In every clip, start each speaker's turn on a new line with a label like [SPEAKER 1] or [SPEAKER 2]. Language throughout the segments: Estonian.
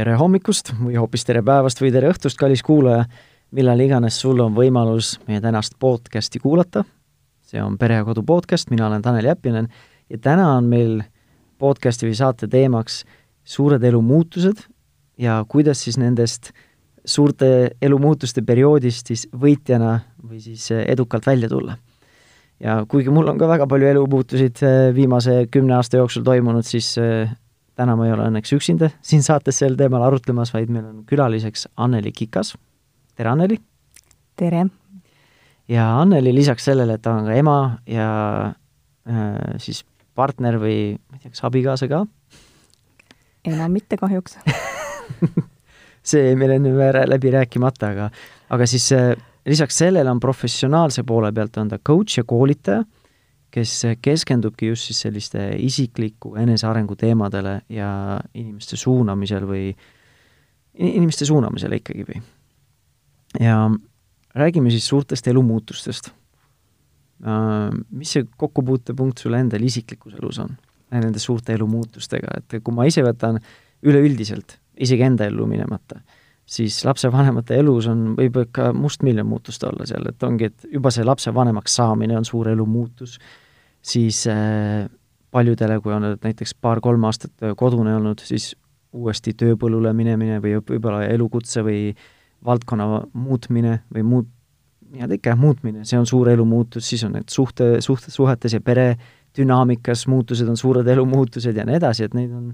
[SPEAKER 1] tere hommikust või hoopis tere päevast või tere õhtust, kallis kuulaja, millal iganes sul on võimalus meie tänast podcasti kuulata. see on Pere ja Kodu podcast, mina olen Tanel Jeppinen ja täna on meil podcasti või saate teemaks suured elumuutused ja kuidas siis nendest suurte elumuutuste perioodist siis võitjana või siis edukalt välja tulla. ja kuigi mul on ka väga palju elumuutusid eh, viimase kümne aasta jooksul toimunud, siis eh, täna ma ei ole õnneks üksinda siin saates sel teemal arutlemas, vaid meil on külaliseks Anneli Kikas. tere, Anneli!
[SPEAKER 2] tere!
[SPEAKER 1] ja Anneli lisaks sellele, et ta on ka ema ja äh, siis partner või ma ei tea, kas abikaasa ka?
[SPEAKER 2] enam mitte kahjuks
[SPEAKER 1] see meil enne läbi rääkimata, aga, aga siis äh, lisaks sellele on professionaalse poole pealt on ta coach ja koolitaja kes keskendubki just siis selliste isikliku enesearengu teemadele ja inimeste suunamisel või, inimeste suunamisele ikkagi või. ja räägime siis suurtest elumuutustest. Äh, mis see kokkupuutepunkt sul endal isiklikus elus on nende suurte elumuutustega, et kui ma ise võtan üleüldiselt, isegi enda ellu minemata, siis lapsevanemate elus on, võib ikka mustmiljon muutust olla seal, et ongi, et juba see lapsevanemaks saamine on suur elumuutus, siis äh, paljudele, kui on näiteks paar-kolm aastat äh, kodune olnud, siis uuesti tööpõllule minemine või võib-olla elukutse või valdkonna muutmine või muut-, nii-öelda ikka muutmine, see on suur elumuutus, siis on need suhte, suhte, suhetes ja pere dünaamikas muutused on suured elumuutused ja nii edasi, et neid on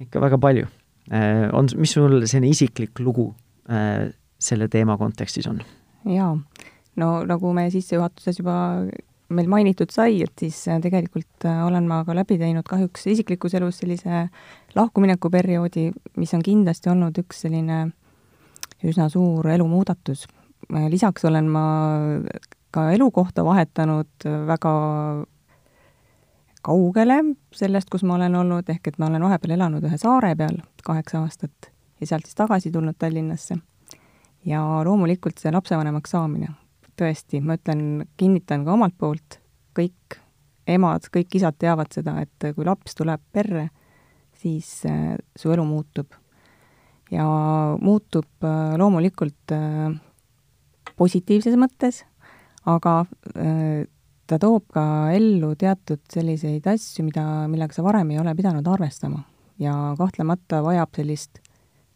[SPEAKER 1] ikka väga palju. Äh, on, mis sul selline isiklik lugu selle teema kontekstis on?
[SPEAKER 2] jaa, no nagu me sissejuhatuses juba meil mainitud sai, et siis äh, tegelikult äh, olen ma ka läbi teinud kahjuks isiklikus elus sellise lahkumineku perioodi, mis on kindlasti olnud üks selline üsna suur elumuudatus. Äh, lisaks olen ma ka elukohta vahetanud väga kaugele sellest, kus ma olen olnud, ehk et ma olen vahepeal elanud ühe saare peal kaheksa aastat ja sealt siis tagasi tulnud Tallinnasse. ja loomulikult see lapsevanemaks saamine tõesti, ma ütlen, kinnitan ka omalt poolt, kõik emad, kõik isad teavad seda, et kui laps tuleb perre, siis äh, su elu muutub. ja muutub äh, loomulikult äh, positiivses mõttes, aga ta toob ka ellu teatud selliseid asju, mida, millega sa varem ei ole pidanud arvestama. ja kahtlemata vajab sellist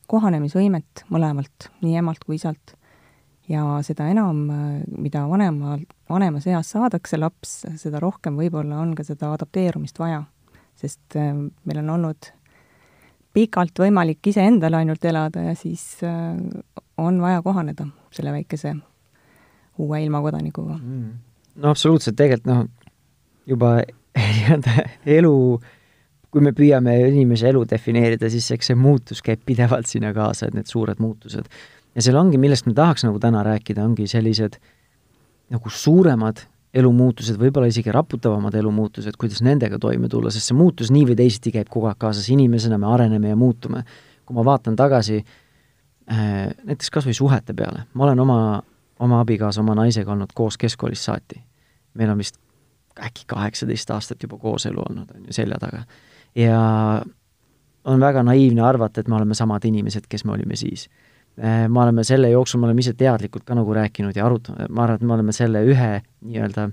[SPEAKER 2] kohanemisvõimet mõlemalt, nii emalt kui isalt ja seda enam, mida vanemal, vanemas eas saadakse laps, seda rohkem võib-olla on ka seda adapteerumist vaja. sest äh, meil on olnud pikalt võimalik iseendale ainult elada ja siis äh, on vaja kohaneda selle väikese uue ilmakodanikuga mm..
[SPEAKER 1] No absoluutselt, tegelikult noh, juba nii-öelda elu, kui me püüame inimese elu defineerida, siis eks see muutus käib pidevalt sinna kaasa, et need suured muutused ja seal ongi, millest me tahaks nagu täna rääkida, ongi sellised nagu suuremad elumuutused, võib-olla isegi raputavamad elumuutused, kuidas nendega toime tulla, sest see muutus nii või teisiti käib kogu aeg kaasas, inimesena me areneme ja muutume. kui ma vaatan tagasi äh, näiteks kas või suhete peale, ma olen oma, oma abikaasa, oma naisega olnud koos keskkoolist saati. Meil on vist äkki kaheksateist aastat juba kooselu olnud, on ju, selja taga. ja on väga naiivne arvata, et me oleme samad inimesed, kes me olime siis Äh, me oleme selle jooksul, me oleme ise teadlikult ka nagu rääkinud ja arutanud, ma arvan, et me oleme selle ühe nii-öelda,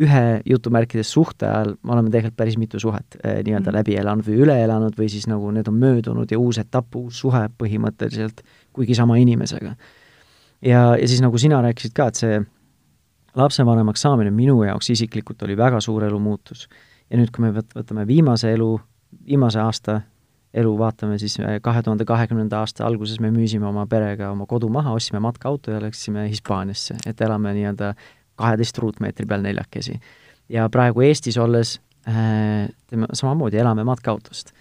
[SPEAKER 1] ühe jutumärkides suhte ajal, me oleme tegelikult päris mitu suhet äh, nii-öelda mm. läbi elanud või üle elanud või siis nagu need on möödunud ja uus etapp, uus suhe põhimõtteliselt, kuigi sama inimesega. ja, ja siis nagu sina rääkisid ka, et see lapsevanemaks saamine minu jaoks isiklikult oli väga suur elumuutus. ja nüüd, kui me võtame viimase elu, viimase aasta elu vaatame, siis äh, kahe tuhande kahekümnenda aasta alguses me müüsime oma perega oma kodu maha, ostsime matkaauto ja läksime Hispaaniasse, et elame nii-öelda kaheteist ruutmeetri peal neljakesi. ja praegu Eestis olles äh, samamoodi, elame matkaautost.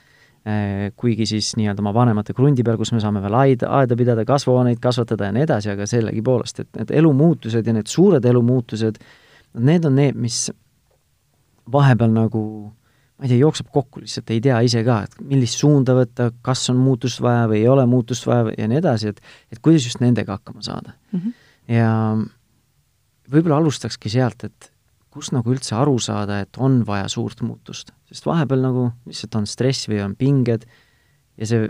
[SPEAKER 1] Kuigi siis nii-öelda oma vanemate krundi peal, kus me saame veel aida, aeda pidada, kasvuhooneid kasvatada ja nii edasi, aga sellegipoolest, et need elumuutused ja need suured elumuutused, need on need, mis vahepeal nagu äh, ma ei tea, jookseb kokku lihtsalt, ei tea ise ka, et millist suunda võtta, kas on muutust vaja või ei ole muutust vaja ja nii edasi, et et kuidas just nendega hakkama saada mm. -hmm. ja võib-olla alustakski sealt, et kust nagu üldse aru saada, et on vaja suurt muutust, sest vahepeal nagu lihtsalt on stress või on pinged ja see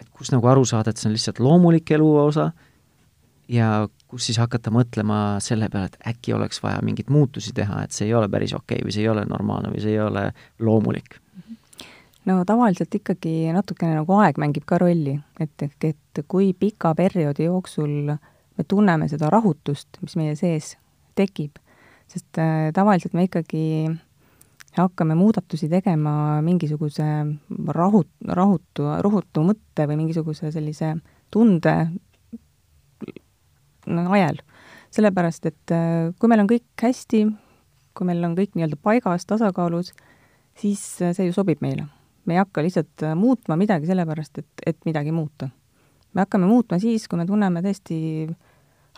[SPEAKER 1] et kus nagu aru saada, et see on lihtsalt loomulik elu osa ja kus siis hakata mõtlema selle peale, et äkki oleks vaja mingeid muutusi teha, et see ei ole päris okei okay või see ei ole normaalne või see ei ole loomulik?
[SPEAKER 2] no tavaliselt ikkagi natukene nagu aeg mängib ka rolli, et et kui pika perioodi jooksul me tunneme seda rahutust, mis meie sees tekib, sest äh, tavaliselt me ikkagi hakkame muudatusi tegema mingisuguse rahu, rahutu, rahutu mõtte või mingisuguse sellise tunde ajel. sellepärast, et äh, kui meil on kõik hästi, kui meil on kõik nii-öelda paigas, tasakaalus, siis äh, see ju sobib meile. me ei hakka lihtsalt muutma midagi sellepärast, et, et midagi muuta. me hakkame muutma siis, kui me tunneme tõesti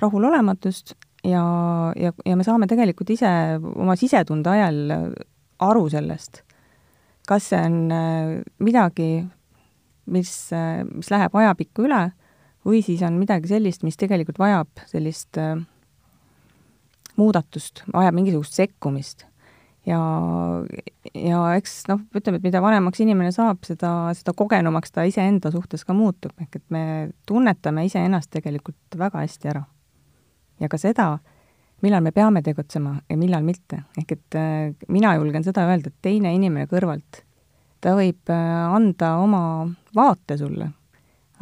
[SPEAKER 2] rahulolematust ja, ja, ja me saame tegelikult ise oma sisetunde ajal aru sellest, kas see on midagi, mis, mis läheb ajapikku üle või siis on midagi sellist, mis tegelikult vajab sellist äh, muudatust, vajab mingisugust sekkumist. ja, ja eks noh, ütleme, et mida vanemaks inimene saab, seda, seda kogenumaks ta iseenda suhtes ka muutub, ehk et me tunnetame iseennast tegelikult väga hästi ära. Ja ka seda, millal me peame tegutsema ja millal mitte. ehk et äh, mina julgen seda öelda, et teine inimene kõrvalt, ta võib äh, anda oma vaate sulle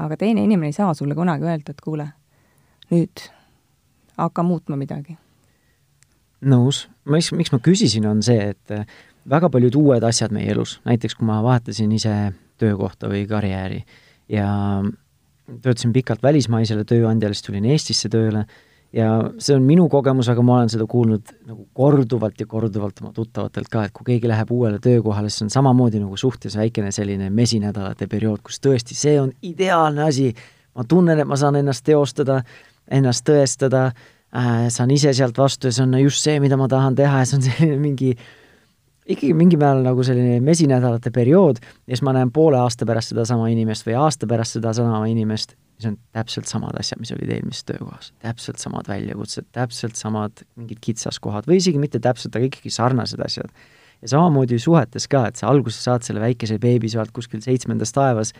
[SPEAKER 2] aga teine inimene ei saa sulle kunagi öelda, et kuule, nüüd hakka muutma midagi.
[SPEAKER 1] nõus, miks, miks ma küsisin, on see, et äh, väga paljud uued asjad meie elus, näiteks kui ma vahetasin ise töökohta või karjääri ja töötasin pikalt välismaisele tööandjale, siis tulin Eestisse tööle ja see on minu kogemus, aga ma olen seda kuulnud nagu korduvalt ja korduvalt oma tuttavatelt ka, et kui keegi läheb uuele töökohale, siis on samamoodi nagu suhtes väikene selline mesinädalate periood, kus tõesti see on ideaalne asi, ma tunnen, et ma saan ennast teostada, ennast tõestada äh,, saan ise sealt vastu ja see on just see, mida ma tahan teha ja see on selline mingi ikkagi mingil määral nagu selline mesinädalate periood ja siis ma näen poole aasta pärast sedasama inimest või aasta pärast sedasama inimest mis on täpselt samad asjad, mis olid eelmises töökohas, täpselt samad väljakutsed, täpselt samad mingid kitsaskohad või isegi mitte täpselt, aga ikkagi sarnased asjad. ja samamoodi suhetes ka, et sa alguses saad selle väikese beebi sealt kuskil seitsmendas taevas,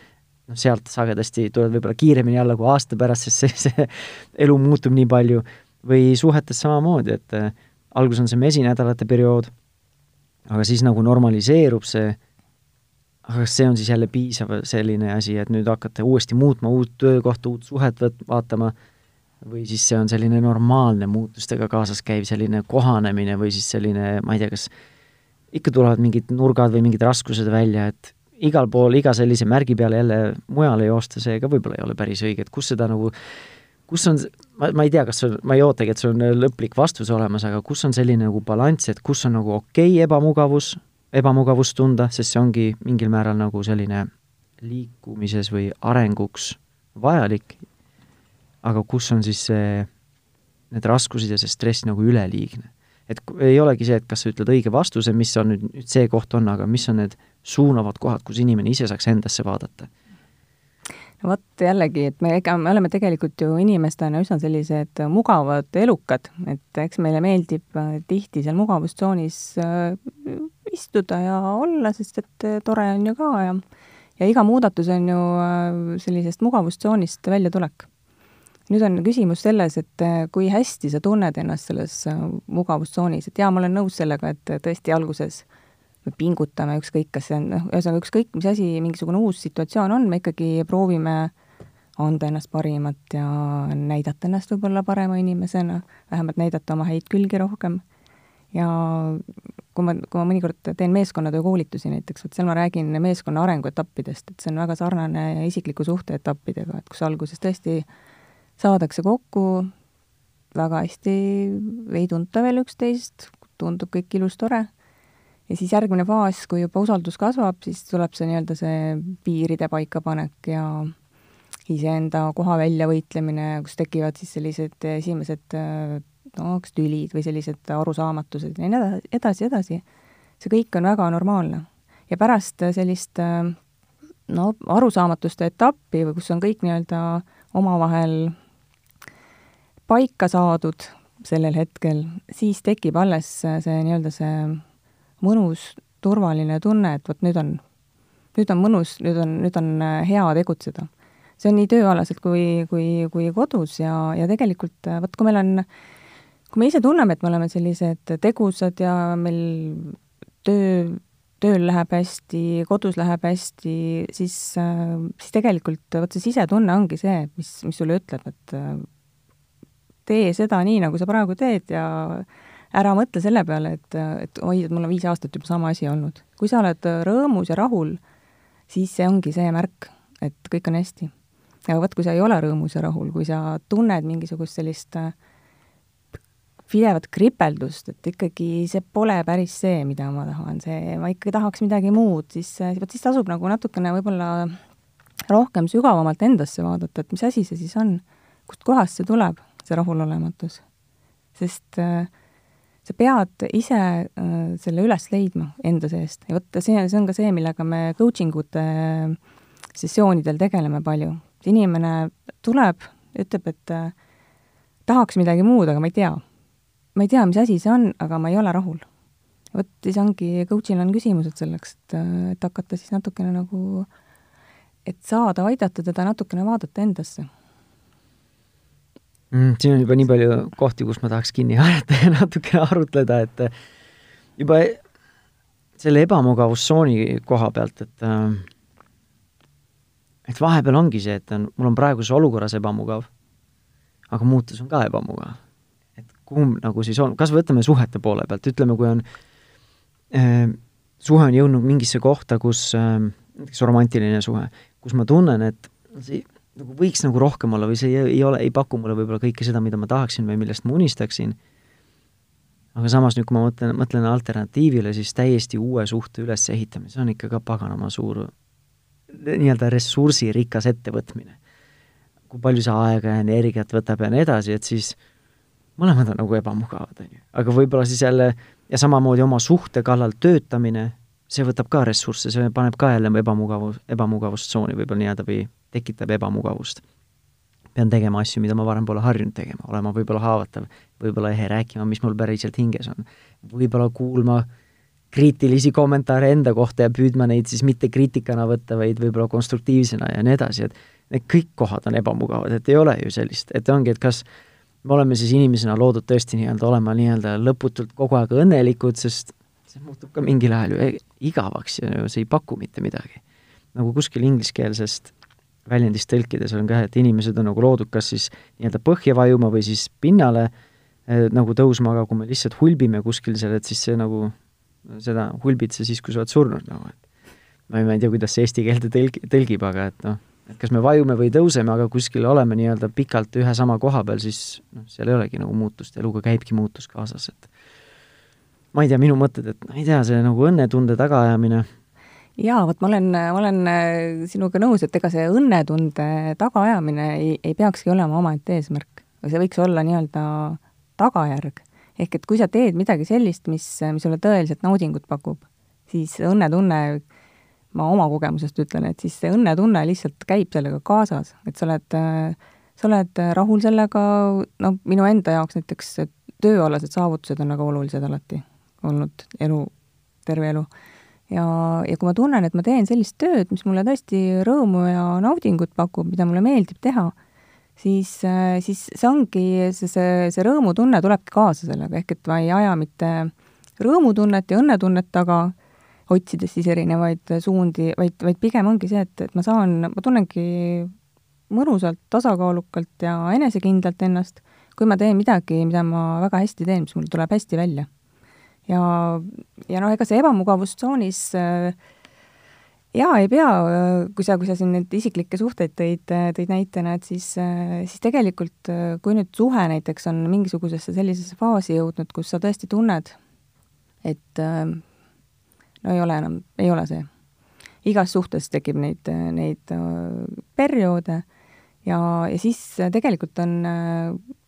[SPEAKER 1] noh, sealt sagedasti tuled võib-olla kiiremini alla kui aasta pärast, sest see, see elu muutub nii palju, või suhetes samamoodi, et äh, algus on see mesinädalate periood, aga siis nagu normaliseerub see aga kas see on siis jälle piisav selline asi, et nüüd hakata uuesti muutma uut töökohta, uut suhet võt-, vaatama, või siis see on selline normaalne muutustega kaasas käiv selline kohanemine või siis selline, ma ei tea, kas ikka tulevad mingid nurgad või mingid raskused välja, et igal pool iga sellise märgi peale jälle mujale joosta, see ka võib-olla ei ole päris õige, et kus seda nagu, kus on, ma, ma ei tea, kas sul, ma ei ootagi, et sul on lõplik vastus olemas, aga kus on selline nagu balanss, et kus on nagu okei okay, ebamugavus, ebamugavust tunda, sest see ongi mingil määral nagu selline liikumises või arenguks vajalik, aga kus on siis see, need raskused ja see stress nagu üleliigne. et ei olegi see, et kas sa ütled õige vastuse, mis on nüüd, nüüd see koht on, aga mis on need suunavad kohad, kus inimene ise saaks endasse vaadata
[SPEAKER 2] vot jällegi, et me, ega me oleme tegelikult ju inimestena üsna sellised mugavad, elukad, et eks meile meeldib äh, tihti seal mugavustsoonis äh, istuda ja olla, sest et äh, tore on ju ka ja ja iga muudatus on ju sellisest mugavustsoonist väljatulek. nüüd on küsimus selles, et kui hästi sa tunned ennast selles mugavustsoonis, et jaa, ma olen nõus sellega, et tõesti alguses äh, me pingutame, ükskõik, kas see on, noh, ühesõnaga ükskõik, mis asi, mingisugune uus situatsioon on, me ikkagi proovime anda ennast parimat ja näidata ennast võib-olla parema inimesena, vähemalt näidata oma häid külgi rohkem. ja kui ma, kui ma mõnikord teen meeskonnatöö koolitusi näiteks, vot seal ma räägin meeskonna arenguetappidest, et see on väga sarnane isikliku suhte etappidega, et kus alguses tõesti saadakse kokku, väga hästi ei tunta veel üksteist, tundub kõik ilus, tore ja siis järgmine faas, kui juba usaldus kasvab, siis tuleb see nii-öelda see piiride paikapanek ja iseenda koha väljavõitlemine, kus tekivad siis sellised esimesed no kas tülid või sellised arusaamatused ja nii edasi, edasi. see kõik on väga normaalne. ja pärast sellist no arusaamatuste etappi või kus on kõik nii-öelda omavahel paika saadud sellel hetkel, siis tekib alles see nii-öelda see mõnus, turvaline tunne, et vot nüüd on, nüüd on mõnus, nüüd on, nüüd on äh, hea tegutseda. see on nii tööalaselt kui, kui, kui kodus ja, ja tegelikult vot kui meil on, kui me ise tunneme, et me oleme sellised tegusad ja meil töö, tööl läheb hästi, kodus läheb hästi, siis, siis tegelikult vot see sisetunne ongi see, mis, mis sulle ütleb, et tee seda nii, nagu sa praegu teed ja ära mõtle selle peale, et, et oi, et mul on viis aastat juba sama asi olnud. kui sa oled rõõmus ja rahul, siis see ongi see märk, et kõik on hästi aga vot, kui sa ei ole rõõmus ja rahul, kui sa tunned mingisugust sellist äh, pidevat kripeldust, et ikkagi see pole päris see, mida ma tahan, see, ma ikkagi tahaks midagi muud, siis, vot siis tasub nagu natukene võib-olla rohkem sügavamalt endasse vaadata, et mis asi see siis on, kust kohast see tuleb, see rahulolematus. sest äh, sa pead ise äh, selle üles leidma enda seest ja vot see, see on ka see, millega me coaching ute äh, sessioonidel tegeleme palju, inimene tuleb, ütleb, et äh, tahaks midagi muud, aga ma ei tea. Ma ei tea, mis asi see on, aga ma ei ole rahul. vot siis ongi, coach'il on küsimused selleks, et, et hakata siis natukene nagu, et saada aidata teda natukene vaadata endasse
[SPEAKER 1] mm,. siin on juba nii palju kohti, kus ma tahaks kinni haarata ja natukene arutleda, et juba selle ebamugavustsooni koha pealt, et äh, et vahepeal ongi see, et on, mul on praeguses olukorras ebamugav, aga muutus on ka ebamugav. Kumb nagu siis on, kas võtame suhete poole pealt, ütleme, kui on äh, suhe on jõudnud mingisse kohta, kus äh, näiteks romantiline suhe, kus ma tunnen, et see nagu võiks nagu rohkem olla või see ei, ei ole, ei paku mulle võib-olla kõike seda, mida ma tahaksin või millest ma unistaksin, aga samas nüüd, kui ma mõtlen, mõtlen alternatiivile, siis täiesti uue suhte ülesehitamine, see on ikka ka paganama suur nii-öelda ressursirikas ettevõtmine. kui palju see aega ja energiat võtab ja nii edasi, et siis mõlemad on nagu ebamugavad, on ju. aga võib-olla siis jälle, ja samamoodi oma suhte kallal töötamine, see võtab ka ressursse, see paneb ka jälle ebamugavus, ebamugavustsooni võib-olla nii-öelda või tekitab ebamugavust. pean tegema asju, mida ma varem pole harjunud tegema, olema võib-olla haavatav, võib-olla ehe rääkima, mis mul päriselt hinges on. võib-olla kuulma äh, kriitilisi kommentaare enda kohta ja püüdma neid siis mitte kriitikana võtta, vaid võib-olla konstruktiivsena ja nii edasi, et need kõik kohad on ebamugavad, et ei ole ju sellist, et ongi, et kas me oleme siis inimesena loodud tõesti nii-öelda olema nii-öelda lõputult kogu aeg õnnelikud, sest see muutub ka mingil ajal ju igavaks ja see ei paku mitte midagi. nagu kuskil ingliskeelsest väljendist tõlkides on ka, et inimesed on nagu loodud kas siis nii-öelda põhja vajuma või siis pinnale eh, nagu tõusma, aga kui me lihtsalt hulbime kuskil seal, et siis see nagu seda hulbid sa siis, kui sa oled surnud nagu, et ma ei, ma ei tea, kuidas see eesti keelde tõlgi, tõlgib, aga et noh, et kas me vajume või tõuseme, aga kuskil oleme nii-öelda pikalt ühe sama koha peal, siis noh, seal ei olegi nagu muutust, eluga käibki muutus kaasas, et ma ei tea, minu mõtted, et ma ei tea, see nagu õnnetunde tagaajamine.
[SPEAKER 2] Jaa, vot ma olen, ma olen äh, sinuga nõus, et ega see õnnetunde tagaajamine ei, ei peakski olema omaette eesmärk, see võiks olla nii-öelda tagajärg. Ehk et kui sa teed midagi sellist, mis, mis sulle tõeliselt naudingut pakub, siis õnnetunne, ma oma kogemusest ütlen, et siis see õnnetunne lihtsalt käib sellega kaasas, et sa oled, sa oled rahul sellega, no minu enda jaoks näiteks tööalased saavutused on väga olulised alati olnud elu, terve elu. ja, ja kui ma tunnen, et ma teen sellist tööd, mis mulle tõesti rõõmu ja naudingut pakub, mida mulle meeldib teha, siis, siis see ongi, see, see, see rõõmutunne tulebki kaasa sellega, ehk et ma ei aja mitte rõõmutunnet ja õnnetunnet taga, otsides siis erinevaid suundi, vaid, vaid pigem ongi see, et, et ma saan, ma tunnengi mõnusalt, tasakaalukalt ja enesekindlalt ennast, kui ma teen midagi, mida ma väga hästi teen, mis mul tuleb hästi välja. ja, ja noh, ega see ebamugavustsoonis äh, jaa, ei pea, kui sa, kui sa siin neid isiklikke suhteid tõid, tõid näitena, et siis, siis tegelikult kui nüüd suhe näiteks on mingisugusesse sellisesse faasi jõudnud, kus sa tõesti tunned, et no ei ole enam, ei ole see. igas suhtes tekib neid, neid perioode ja, ja siis tegelikult on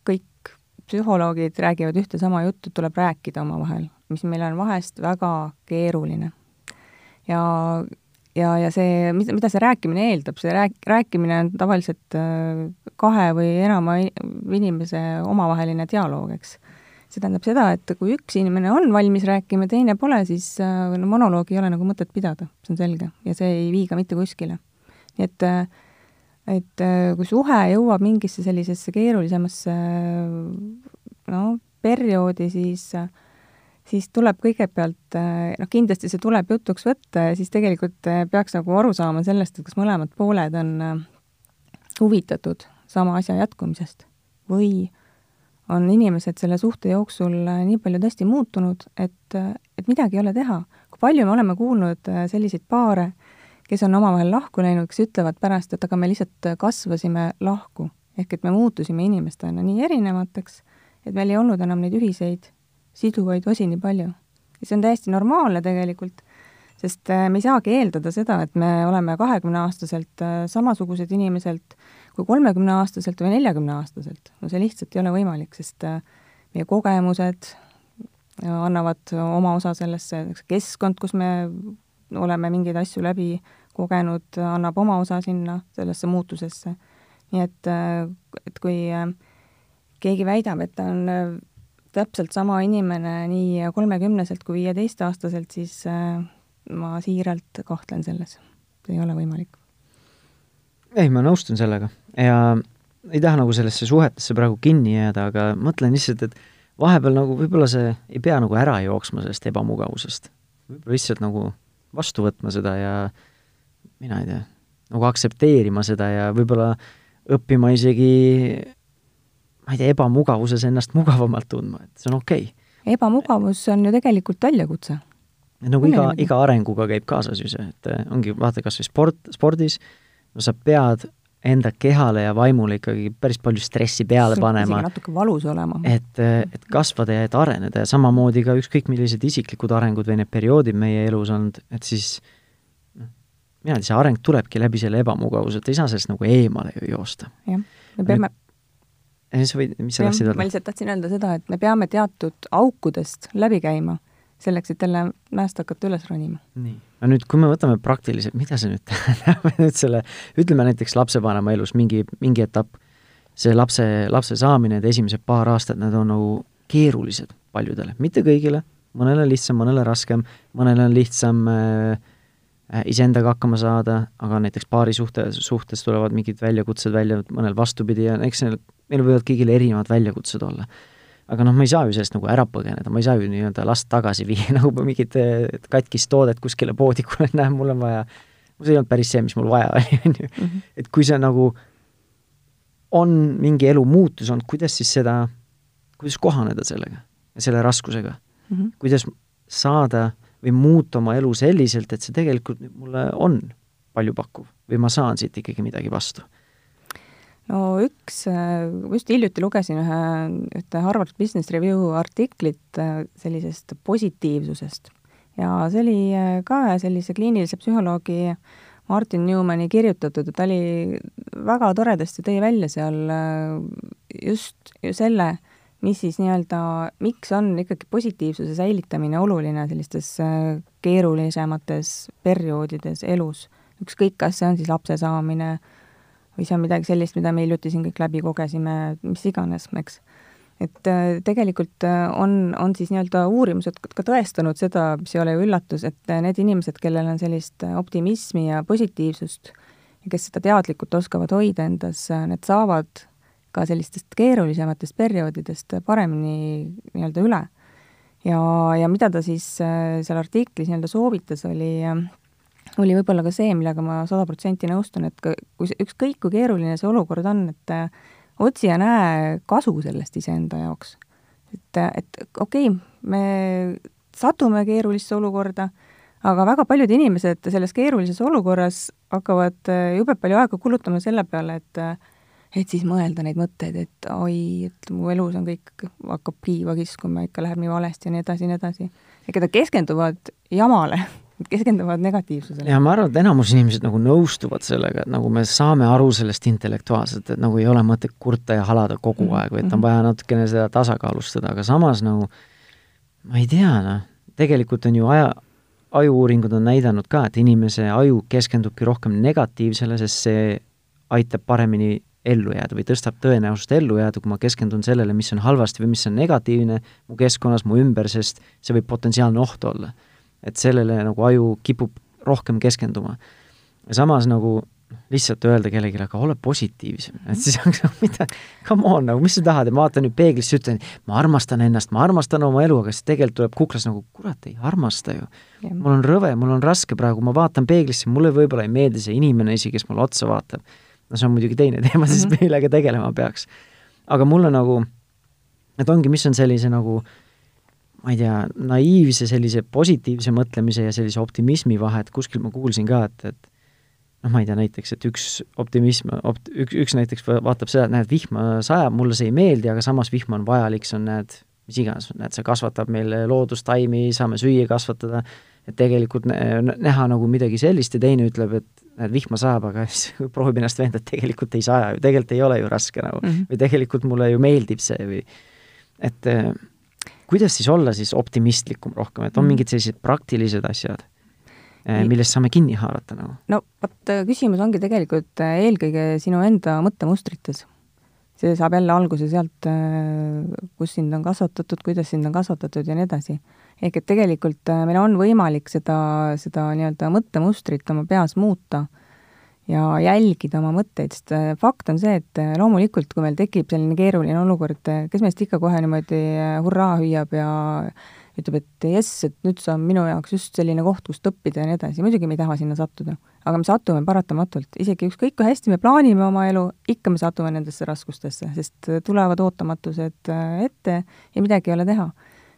[SPEAKER 2] kõik psühholoogid räägivad ühte sama juttu, tuleb rääkida omavahel, mis meil on vahest väga keeruline. ja ja, ja see, mida, mida see rääkimine eeldab, see rääk-, rääkimine on tavaliselt äh, kahe või enama inimese omavaheline dialoog, eks. See tähendab seda, et kui üks inimene on valmis rääkima, teine pole, siis äh, no monoloogi ei ole nagu mõtet pidada, see on selge, ja see ei vii ka mitte kuskile. nii et äh, et äh, kui suhe jõuab mingisse sellisesse keerulisemasse no perioodi, siis siis tuleb kõigepealt, noh kindlasti see tuleb jutuks võtta ja siis tegelikult peaks nagu aru saama sellest, et kas mõlemad pooled on huvitatud sama asja jätkumisest või on inimesed selle suhte jooksul nii palju tõesti muutunud, et, et midagi ei ole teha. kui palju me oleme kuulnud selliseid paare, kes on omavahel lahku läinud, kes ütlevad pärast, et aga me lihtsalt kasvasime lahku. ehk et me muutusime inimestena nii erinevateks, et meil ei olnud enam neid ühiseid siduvaid osi nii palju. ja see on täiesti normaalne tegelikult, sest me ei saagi eeldada seda, et me oleme kahekümneaastaselt samasugused inimeselt kui kolmekümneaastaselt või neljakümneaastaselt. no see lihtsalt ei ole võimalik, sest meie kogemused annavad oma osa sellesse, keskkond, kus me oleme mingeid asju läbi kogenud, annab oma osa sinna, sellesse muutusesse. nii et, et kui keegi väidab, et ta on täpselt sama inimene nii kolmekümneselt kui viieteistaastaselt, siis ma siiralt kahtlen selles. see ei ole võimalik.
[SPEAKER 1] Ei, ma nõustun sellega ja ei taha nagu sellesse suhetesse praegu kinni jääda, aga mõtlen lihtsalt, et vahepeal nagu võib-olla see ei pea nagu ära jooksma sellest ebamugavusest. võib-olla lihtsalt nagu vastu võtma seda ja mina ei tea, nagu aktsepteerima seda ja võib-olla õppima isegi ma ei tea, ebamugavuses ennast mugavamalt tundma, et see on okei okay..
[SPEAKER 2] ebamugavus on ju tegelikult väljakutse.
[SPEAKER 1] nagu iga, iga arenguga käib kaasas ju see, et ongi, vaata kas või sport, spordis, no sa pead enda kehale ja vaimule ikkagi päris palju stressi peale panema.
[SPEAKER 2] natuke valus olema.
[SPEAKER 1] et, et kasvada ja et areneda ja samamoodi ka ükskõik millised isiklikud arengud või need perioodid meie elus olnud, et siis noh, mina tea, see areng tulebki läbi selle ebamugavuse, et ei saa sellest nagu eemale ju joosta.
[SPEAKER 2] jah, me peame
[SPEAKER 1] ja sa võid, mis sa tahtsid öelda?
[SPEAKER 2] ma lihtsalt tahtsin öelda seda, et me peame teatud aukudest läbi käima selleks, et jälle mäest hakata üles ronima.
[SPEAKER 1] nii, no nüüd, kui me võtame praktiliselt, mida see nüüd tähendab nüüd selle, ütleme näiteks lapsevanema elus mingi, mingi etapp, see lapse, lapse saamine, need esimesed paar aastat, need on nagu keerulised paljudele, mitte kõigile, mõnele lihtsam, mõnele raskem, mõnele on lihtsam äh, äh iseendaga hakkama saada, aga näiteks paari suhte, suhtes tulevad mingid väljakutsed välja, mõnel vastupidi ja eks neil, meil võivad kõigil erinevad väljakutsed olla aga noh, ma ei saa ju sellest nagu ära põgeneda, ma ei saa ju nii-öelda last tagasi viia nagu mingit katkist toodet kuskile poodi, kuule, näe, mul on vaja, see ei olnud päris see, mis mul vaja oli, on ju. Mhm. et kui see nagu on mingi elu muutus olnud, kuidas siis seda, kuidas kohaneda sellega, selle raskusega mm? -hmm. kuidas saada või muuta oma elu selliselt, et see tegelikult mulle on paljupakkuv või ma saan siit ikkagi midagi vastu
[SPEAKER 2] no üks, just hiljuti lugesin ühe, ühte Harvard Business Review artiklit äh, sellisest positiivsusest ja see oli äh, ka sellise kliinilise psühholoogi Martin Newmani kirjutatud, ta oli väga toredasti tõi välja seal äh, just ju selle, mis siis nii-öelda, miks on ikkagi positiivsuse säilitamine oluline sellistes keerulisemates perioodides elus. ükskõik, kas see on siis lapse saamine, või see on midagi sellist, mida me hiljuti siin kõik läbi kogesime, mis iganes, eks. et äh, tegelikult äh, on, on siis nii-öelda uurimused ka tõestanud seda, mis ei ole ju üllatus, et äh, need inimesed, kellel on sellist optimismi ja positiivsust ja kes seda teadlikult oskavad hoida endas, need saavad ka sellistest keerulisematest perioodidest paremini nii-öelda üle. ja, ja mida ta siis seal artiklis nii-öelda soovitas, oli oli võib-olla ka see, millega ma sada protsenti nõustun, et kui see, ükskõik kui keeruline see olukord on, et äh, otsi ja näe kasu sellest iseenda jaoks. et, et okei okay,, me satume keerulisse olukorda, aga väga paljud inimesed selles keerulises olukorras hakkavad äh, jube palju aega kulutama selle peale, et äh, et siis mõelda neid mõtteid, et oi, et mu elus on kõik, hakkab kiiva kiskuma, ikka läheb nii valesti ja nii edasi ja nii edasi. ega nad keskenduvad jamale keskenduvad negatiivsusele.
[SPEAKER 1] ja ma arvan, et enamus inimesed nagu nõustuvad sellega, et nagu me saame aru sellest intellektuaalselt, et nagu ei ole mõtet kurta ja halada kogu mhm, aeg, vaid on mhm. vaja natukene seda tasakaalustada, aga samas nagu ma ei tea, noh, tegelikult on ju aja, aju-uuringud on näidanud ka, et inimese aju keskendubki rohkem negatiivsele, sest see aitab paremini ellu jääda või tõstab tõenäosust ellu jääda, kui ma keskendun sellele, mis on halvasti või mis on negatiivne mu keskkonnas, mu ümber, sest see võib potentsiaalne oht olla et sellele nagu aju kipub rohkem keskenduma. samas nagu lihtsalt öelda kellelegi, aga ole positiivsem, et siis on nagu mida, come on, nagu mis sa tahad ja ma vaatan nüüd peeglisse, ütlen, ma armastan ennast, ma armastan oma elu, aga siis tegelikult tuleb kuklas nagu, kurat, ei armasta ju. mul on rõve, mul on raske praegu, ma vaatan peeglisse, mulle võib-olla ei meeldi see inimene isegi, kes mulle otsa vaatab. no see on muidugi teine teema siis mm, -hmm. millega tegelema peaks. aga mulle nagu, et ongi, mis on sellise nagu ma ei tea, naiivse sellise positiivse mõtlemise ja sellise optimismi vahe, et kuskil ma kuulsin ka, et, et noh, ma ei tea, näiteks, et üks optimism, opt-, üks, üks näiteks vaatab seda, et näed, vihma sajab, mulle see ei meeldi, aga samas vihm on vajalik, see on, näed, mis iganes, näed, see kasvatab meil loodustaimi, saame süüa kasvatada, et tegelikult näha nagu midagi sellist ja teine ütleb, et näed, vihma sajab, aga siis proovib ennast veenda, et tegelikult ei saja ju, tegelikult ei ole ju raske nagu mm, -hmm. või tegelikult mulle ju meeldib see või et eh, kuidas siis olla siis optimistlikum rohkem, et on mhm. mingid sellised praktilised asjad Eh, millest saame kinni haarata nagu?
[SPEAKER 2] no vot, küsimus ongi tegelikult eh, eelkõige sinu enda mõttemustrites. see saab jälle alguse sealt, eh, kus sind on kasvatatud, kuidas sind on kasvatatud ja nii edasi. ehk et tegelikult meil on võimalik seda, seda nii-öelda mõttemustrit oma peas muuta ja jälgida oma mõtteid, sest fakt on see, et loomulikult, kui meil tekib selline keeruline olukord, kes meist ikka kohe niimoodi hurraa hüüab ja ütleb, et jess, et nüüd see on minu jaoks just selline koht, kust õppida ja nii edasi, muidugi me ei taha sinna sattuda. aga me satume paratamatult, isegi ükskõik kui hästi me plaanime oma elu, ikka me satume nendesse raskustesse, sest tulevad ootamatused äh, ette ja midagi ei ole teha.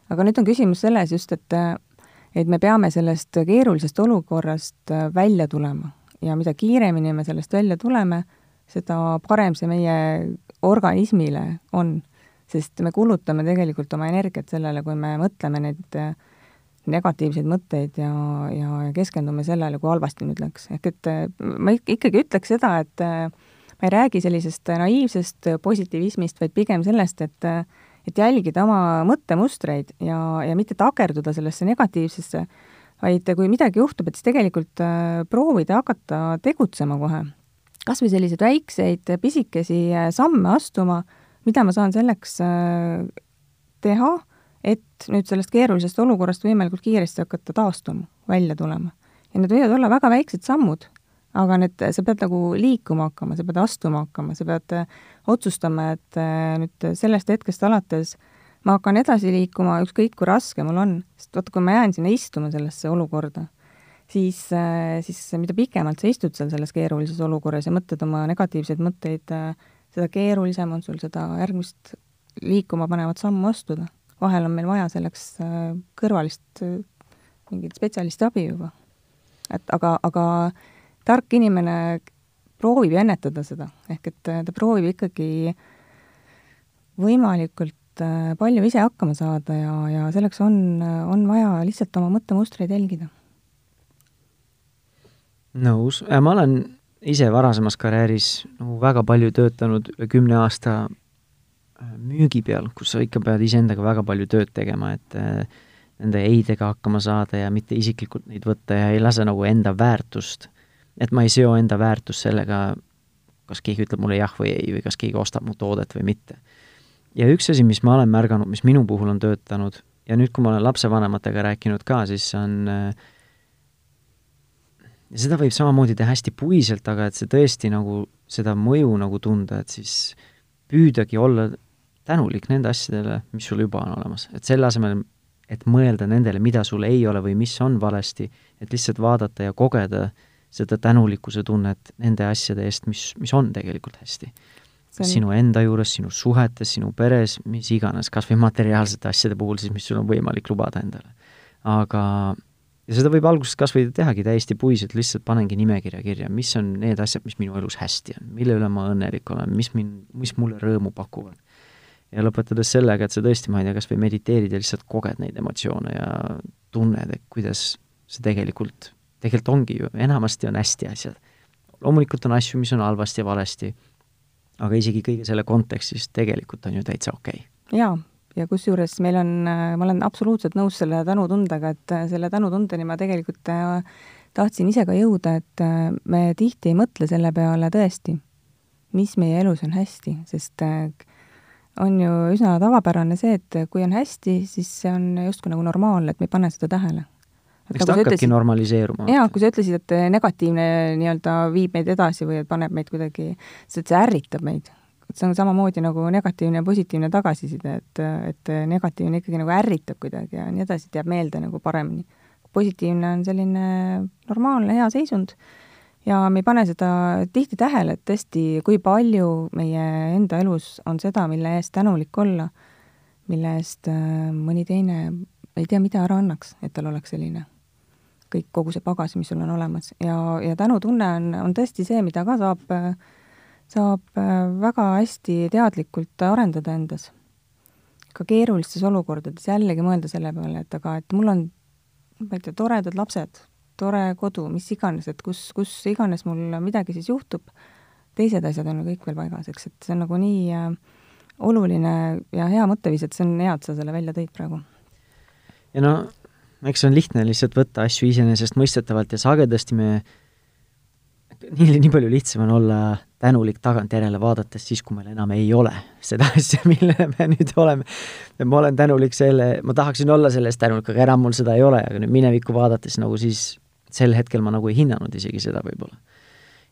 [SPEAKER 2] aga nüüd on küsimus selles just, et et me peame sellest keerulisest olukorrast äh, välja tulema ja mida kiiremini me sellest välja tuleme, seda parem see meie organismile on sest me kulutame tegelikult oma energiat sellele, kui me mõtleme neid äh, negatiivseid mõtteid ja, ja, ja keskendume sellele, kui halvasti nüüd läks. ehk et äh, ma ikkagi ütleks seda, et äh, ma ei räägi sellisest naiivsest positiivismist, vaid pigem sellest, et et jälgida oma mõttemustreid ja, ja mitte takerduda sellesse negatiivsesse, vaid kui midagi juhtub, et siis tegelikult proovida hakata tegutsema kohe. kas või selliseid väikseid pisikesi samme astuma mida ma saan selleks äh, teha, et nüüd sellest keerulisest olukorrast võimalikult kiiresti hakata taastuma, välja tulema. ja need võivad olla väga väiksed sammud, aga need, sa pead nagu liikuma hakkama, sa pead astuma hakkama, sa pead äh, otsustama, et äh, nüüd sellest hetkest alates ma hakkan edasi liikuma, ükskõik kui raske mul on, sest vaata, kui ma jään sinna istuma sellesse olukorda, siis, siis mida pikemalt sa istud seal selles keerulises olukorras ja mõtled oma negatiivseid mõtteid äh, seda keerulisem on sul seda järgmist liikuma panevat sammu astuda. vahel on meil vaja selleks äh, kõrvalist äh, mingit spetsialisti abi juba. et aga, aga tark inimene proovib ennetada seda, ehk et äh, ta proovib ikkagi võimalikult palju ise hakkama saada ja, ja selleks on, on vaja lihtsalt oma mõttemustreid jälgida.
[SPEAKER 1] nõus, ma olen ise varasemas karjääris nagu väga palju töötanud üle kümne aasta äh, müügi peal, kus sa ikka pead iseendaga väga palju tööd tegema, et äh, nende ei-dega hakkama saada ja mitte isiklikult neid võtta ja ei lase nagu enda väärtust, et ma ei seo enda väärtust sellega, kas keegi ütleb mulle jah või ei või kas keegi ostab mu toodet või mitte. Ja üks asi, mis ma olen märganud, mis minu puhul on töötanud ja nüüd, kui ma olen lapsevanematega rääkinud ka, siis on äh, ja seda võib samamoodi teha hästi puiselt, aga et see tõesti nagu, seda mõju nagu tunda, et siis püüdagi olla tänulik nende asjadele, mis sul juba on olemas, et selle asemel, et mõelda nendele, mida sul ei ole või mis on valesti, et lihtsalt vaadata ja kogeda seda tänulikkuse tunnet nende asjade eest, mis, mis on tegelikult hästi. On... sinu enda juures, sinu suhetes, sinu peres, mis iganes, kas või materiaalsete asjade puhul siis, mis sul on võimalik lubada endale. aga ja seda võib alguses kas või tehagi täiesti puiselt, lihtsalt panengi nimekirja kirja, mis on need asjad, mis minu elus hästi on, mille üle ma õnnelik olen, mis mind, mis mulle rõõmu pakuvad. ja lõpetades sellega, et sa tõesti, ma ei tea, kas või mediteerid ja lihtsalt koged neid emotsioone ja tunned, et kuidas see tegelikult, tegelikult ongi ju, enamasti on hästi asjad. loomulikult on asju, mis on halvasti ja valesti, aga isegi kõige selle kontekstis tegelikult on ju täitsa okei
[SPEAKER 2] okay. jaa, ja kusjuures meil on, ma olen absoluutselt nõus selle tänutundega, et äh, selle tänutundeni ma tegelikult äh, tahtsin ise ka jõuda, et äh, me tihti ei mõtle selle peale tõesti, mis meie elus on hästi, sest on ju üsna tavapärane see, et kui on hästi, siis see on justkui nagu normaalne, et me ei pane seda tähele.
[SPEAKER 1] Eks ta hakkabki ütlesid, normaliseeruma.
[SPEAKER 2] jaa, kui sa ütlesid, et negatiivne nii-öelda viib meid edasi või et paneb meid kuidagi, see, et see ärritab meid, et see on samamoodi nagu negatiivne ja positiivne tagasiside, et, et negatiivne ikkagi nagu ärritab kuidagi ja nii edasi, et jääb meelde nagu paremini. positiivne on selline normaalne hea seisund ja me ei pane seda tihti tähele, et tõesti, kui palju meie enda elus on seda, mille eest tänulik olla, mille eest äh, mõni teine ei tea, mida ära annaks, et tal oleks selline kõik, kogu see pagas, mis sul on olemas ja, ja tänutunne on, on tõesti see, mida ka saab, saab väga hästi teadlikult arendada endas. ka keerulistes olukordades jällegi mõelda selle peale, et aga et mul on, ma ei tea, toredad lapsed, tore kodu, mis iganes, et kus, kus iganes mul midagi siis juhtub, teised asjad on ju kõik veel paigas, eks, et see on nagu nii äh, oluline ja hea mõtteviis, et see on hea, et sa selle välja tõid praegu.
[SPEAKER 1] ja no eks see on lihtne lihtsalt võtta asju iseenesestmõistetavalt ja sagedasti me, nii, nii palju lihtsam on olla tänulik tagantjärele vaadates siis, kui meil enam ei ole seda asja, millele me nüüd oleme. ma olen tänulik selle, ma tahaksin olla selle eest tänulik, aga enam mul seda ei ole, aga nüüd minevikku vaadates nagu siis sel hetkel ma nagu ei hinnanud isegi seda võib-olla.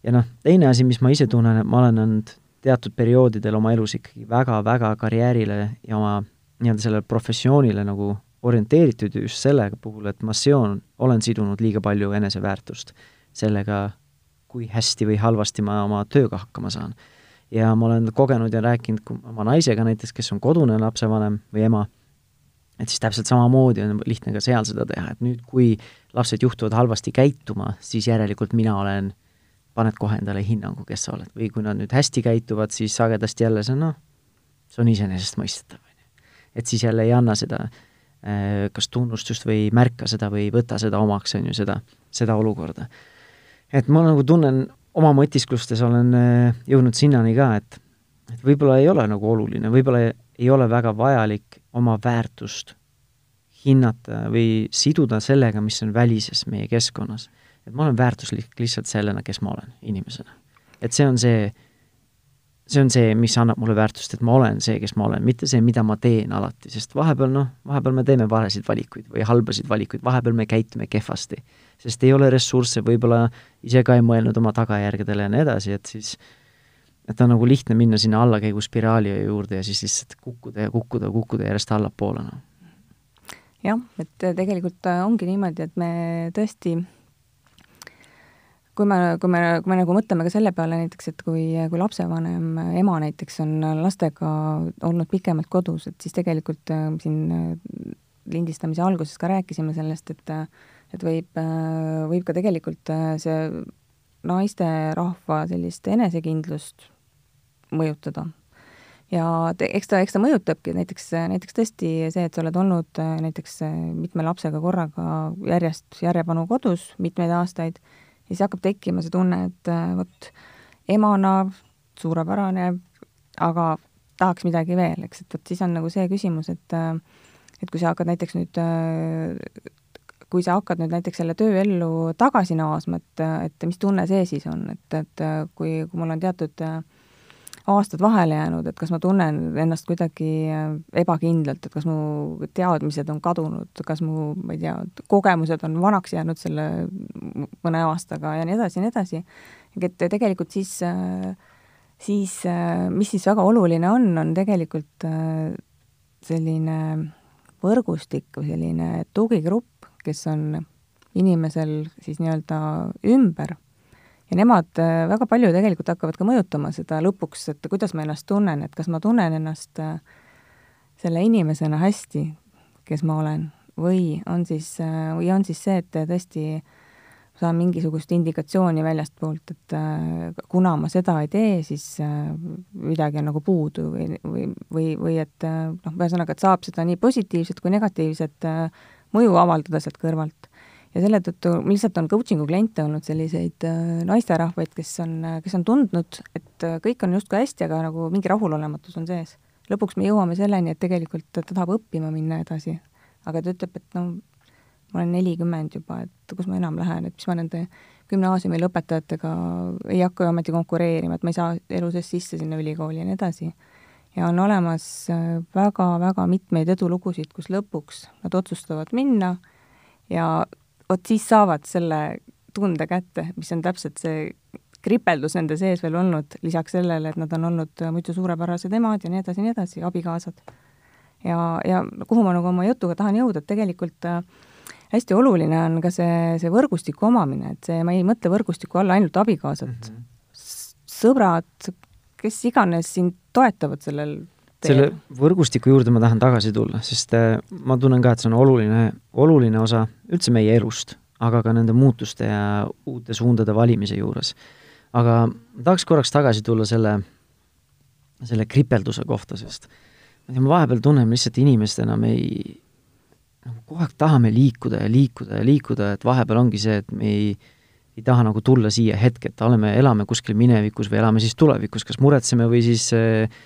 [SPEAKER 1] ja noh, teine asi, mis ma ise tunnen, et ma olen olnud teatud perioodidel oma elus ikkagi väga-väga karjäärile ja oma nii-öelda sellele professioonile nagu orienteeritud just selle puhul, et ma seon, olen sidunud liiga palju eneseväärtust sellega, kui hästi või halvasti ma oma tööga hakkama saan. ja ma olen kogenud ja rääkinud oma naisega näiteks, kes on kodune lapsevanem või ema, et siis täpselt samamoodi on lihtne ka seal seda teha, et nüüd, kui lapsed juhtuvad halvasti käituma, siis järelikult mina olen, paned kohe endale hinnangu, kes sa oled, või kui nad nüüd hästi käituvad, siis sagedasti jälle see on noh, see on iseenesestmõistetav, on ju. et siis jälle ei anna seda äh, kas tunnustust või ei märka seda või ei võta seda omaks, on ju, seda, seda olukorda. et ma nagu tunnen, oma mõtisklustes olen äh, jõudnud sinnani ka, et et võib-olla ei ole nagu oluline, võib-olla ei ole väga vajalik oma väärtust hinnata või siduda sellega, mis on välises meie keskkonnas. et ma olen väärtuslik lihtsalt sellena, kes ma olen inimesena. et see on see, see on see, mis annab mulle väärtust, et ma olen see, kes ma olen, mitte see, mida ma teen alati, sest vahepeal noh, vahepeal me teeme valesid valikuid või halbasid valikuid, vahepeal me käitume kehvasti. sest ei ole ressursse, võib-olla ise ka ei mõelnud oma tagajärgedele ja nii edasi, et siis et on nagu lihtne minna sinna allakäiguspiraali juurde ja siis lihtsalt kukkuda ja kukkuda, kukkuda järjest allapoole, noh.
[SPEAKER 2] jah, et tegelikult ongi niimoodi, et me tõesti kui me, kui me, kui me nagu mõtleme ka selle peale näiteks, et kui, kui lapsevanem, ema näiteks on lastega olnud pikemalt kodus, et siis tegelikult äh, siin äh, lindistamise alguses ka rääkisime sellest, et et võib, äh, võib ka tegelikult see naisterahva sellist enesekindlust mõjutada. ja te, eks ta, eks ta mõjutabki, näiteks, näiteks tõesti see, et sa oled olnud näiteks mitme lapsega korraga järjest järjepanu kodus mitmeid aastaid ja siis hakkab tekkima see tunne, et äh, vot emana suurepärane, aga tahaks midagi veel, eks, et vot siis on nagu see küsimus, et äh, et kui sa hakkad näiteks nüüd, äh, kui sa hakkad nüüd näiteks selle tööellu tagasi naasma, et, et mis tunne see siis on, et, et kui, kui mul on teatud äh, aastad vahele jäänud, et kas ma tunnen ennast kuidagi äh, ebakindlalt, et kas mu teadmised on kadunud, kas mu, ma ei tea, kogemused on vanaks jäänud selle mõne aastaga ja nii edasi ja nii edasi. et tegelikult siis, äh, siis äh, mis siis väga oluline on, on tegelikult selline võrgustik või selline tugigrupp, kes on inimesel siis nii-öelda ümber ja nemad äh, väga palju tegelikult hakkavad ka mõjutama seda lõpuks, et kuidas ma ennast tunnen, et kas ma tunnen ennast äh, selle inimesena hästi, kes ma olen, või on siis, äh, või on siis see, et tõesti saan mingisugust indikatsiooni väljastpoolt, et kuna ma seda ei tee, siis midagi on nagu puudu või, või, või, või et noh, ühesõnaga, et saab seda nii positiivset kui negatiivset mõju avaldada sealt kõrvalt ja selle tõttu lihtsalt on coaching'u kliente olnud selliseid äh, naisterahvaid, kes on, äh, kes on tundnud, et äh, kõik on justkui hästi, aga nagu mingi rahulolematus on sees. lõpuks me jõuame selleni, et tegelikult ta tahab õppima minna edasi. aga ta ütleb, et no ma olen nelikümmend juba, et kus ma enam lähen, et mis ma nende gümnaasiumi lõpetajatega ei hakka ju ometi konkureerima, et ma ei saa elu sees sisse sinna ülikooli ja nii edasi. ja on olemas väga-väga mitmeid edulugusid, kus lõpuks nad otsustavad minna ja vot siis saavad selle tunde kätte, mis on täpselt see kripeldus nende sees veel olnud, lisaks sellele, et nad on olnud muidu suurepärased emad ja nii edasi ja nii edasi, abikaasad. ja, ja kuhu ma nagu oma jutuga tahan jõuda, et tegelikult äh, hästi oluline on ka see, see võrgustiku omamine, et see, ma ei mõtle võrgustiku alla ainult abikaasat mm, -hmm. sõbrad, kes iganes sind toetavad sellel
[SPEAKER 1] selle võrgustiku juurde ma tahan tagasi tulla, sest äh, ma tunnen ka, et see on oluline, oluline osa üldse meie elust, aga ka nende muutuste ja uute suundade valimise juures. aga tahaks korraks tagasi tulla selle, selle kripelduse kohta, sest ma vahepeal tunnen lihtsalt inimestena me ei, nagu kogu aeg tahame liikuda ja liikuda ja liikuda, et vahepeal ongi see, et me ei, ei taha nagu tulla siia hetke, et oleme, elame kuskil minevikus või elame siis tulevikus, kas muretseme või siis äh,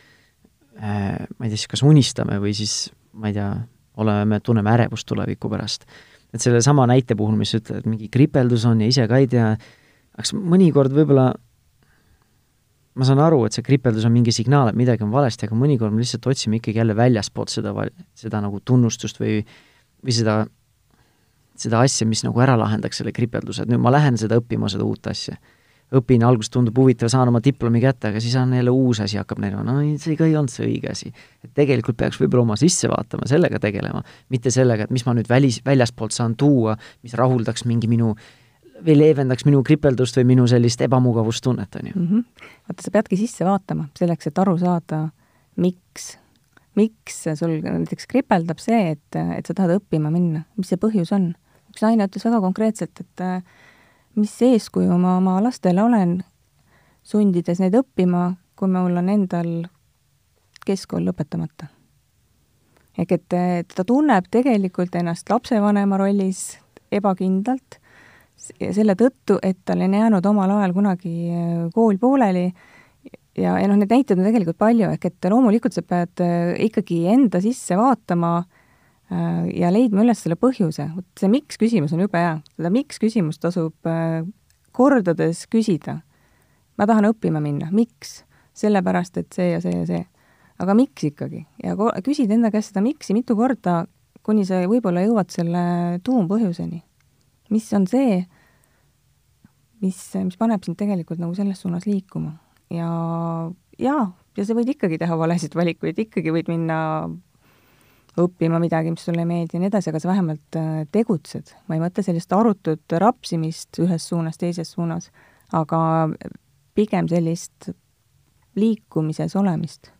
[SPEAKER 1] ma ei tea, siis kas unistame või siis ma ei tea, oleme, tunneme ärevust tuleviku pärast. et sellesama näite puhul, mis ütled, et mingi kripeldus on ja ise ka ei tea, kas mõnikord võib-olla ma saan aru, et see kripeldus on mingi signaal, et midagi on valesti, aga mõnikord me lihtsalt otsime ikkagi jälle väljaspoolt seda, seda nagu tunnustust või või seda, seda asja, mis nagu ära lahendaks selle kripelduse, et nüüd ma lähen seda õppima, seda uut asja. Õpin, alguses tundub huvitav, saan oma diplomi kätte, aga siis on jälle uus asi hakkab näima, no see ka ei olnud see õige asi. et tegelikult peaks võib-olla oma sisse vaatama, sellega tegelema, mitte sellega, et mis ma nüüd välis, väljaspoolt saan tuua, mis rahuldaks mingi minu või leevendaks minu kripeldust või minu sellist ebamugavustunnet, on ju.
[SPEAKER 2] Mhm. vaata, sa peadki sisse vaatama, selleks et aru saada, miks miks sul näiteks kripeldab see, et, et sa tahad õppima minna, mis see põhjus on? üks naine ütles väga konkreetselt, et mis eeskuju ma oma lastele olen, sundides neid õppima, kui mul on endal keskkool lõpetamata. ehk et, ta tunneb tegelikult ennast lapsevanema rollis ebakindlalt selle tõttu, et tal on jäänud omal ajal kunagi kool pooleli ja, ja noh, neid näiteid on tegelikult palju, ehk et loomulikult sa pead äh, ikkagi enda sisse vaatama äh, ja leidma üles selle põhjuse. vot see miks küsimus on jube hea, seda miks küsimust tasub äh, kordades küsida. ma tahan õppima minna, miks? sellepärast, et see ja see ja see. aga miks ikkagi? ja küsid enda käest seda miks'i mitu korda, kuni sa võib-olla jõuad selle tuumpõhjuseni. mis on see, mis, mis paneb sind tegelikult nagu selles suunas liikuma ja jaa, ja sa võid ikkagi teha valesid valikuid, ikkagi võid minna õppima midagi, mis sulle ei meeldi ja nii edasi, aga sa vähemalt äh, tegutsed. ma ei mõtle sellist arutut rapsimist ühes suunas, teises suunas, aga pigem sellist liikumises olemist.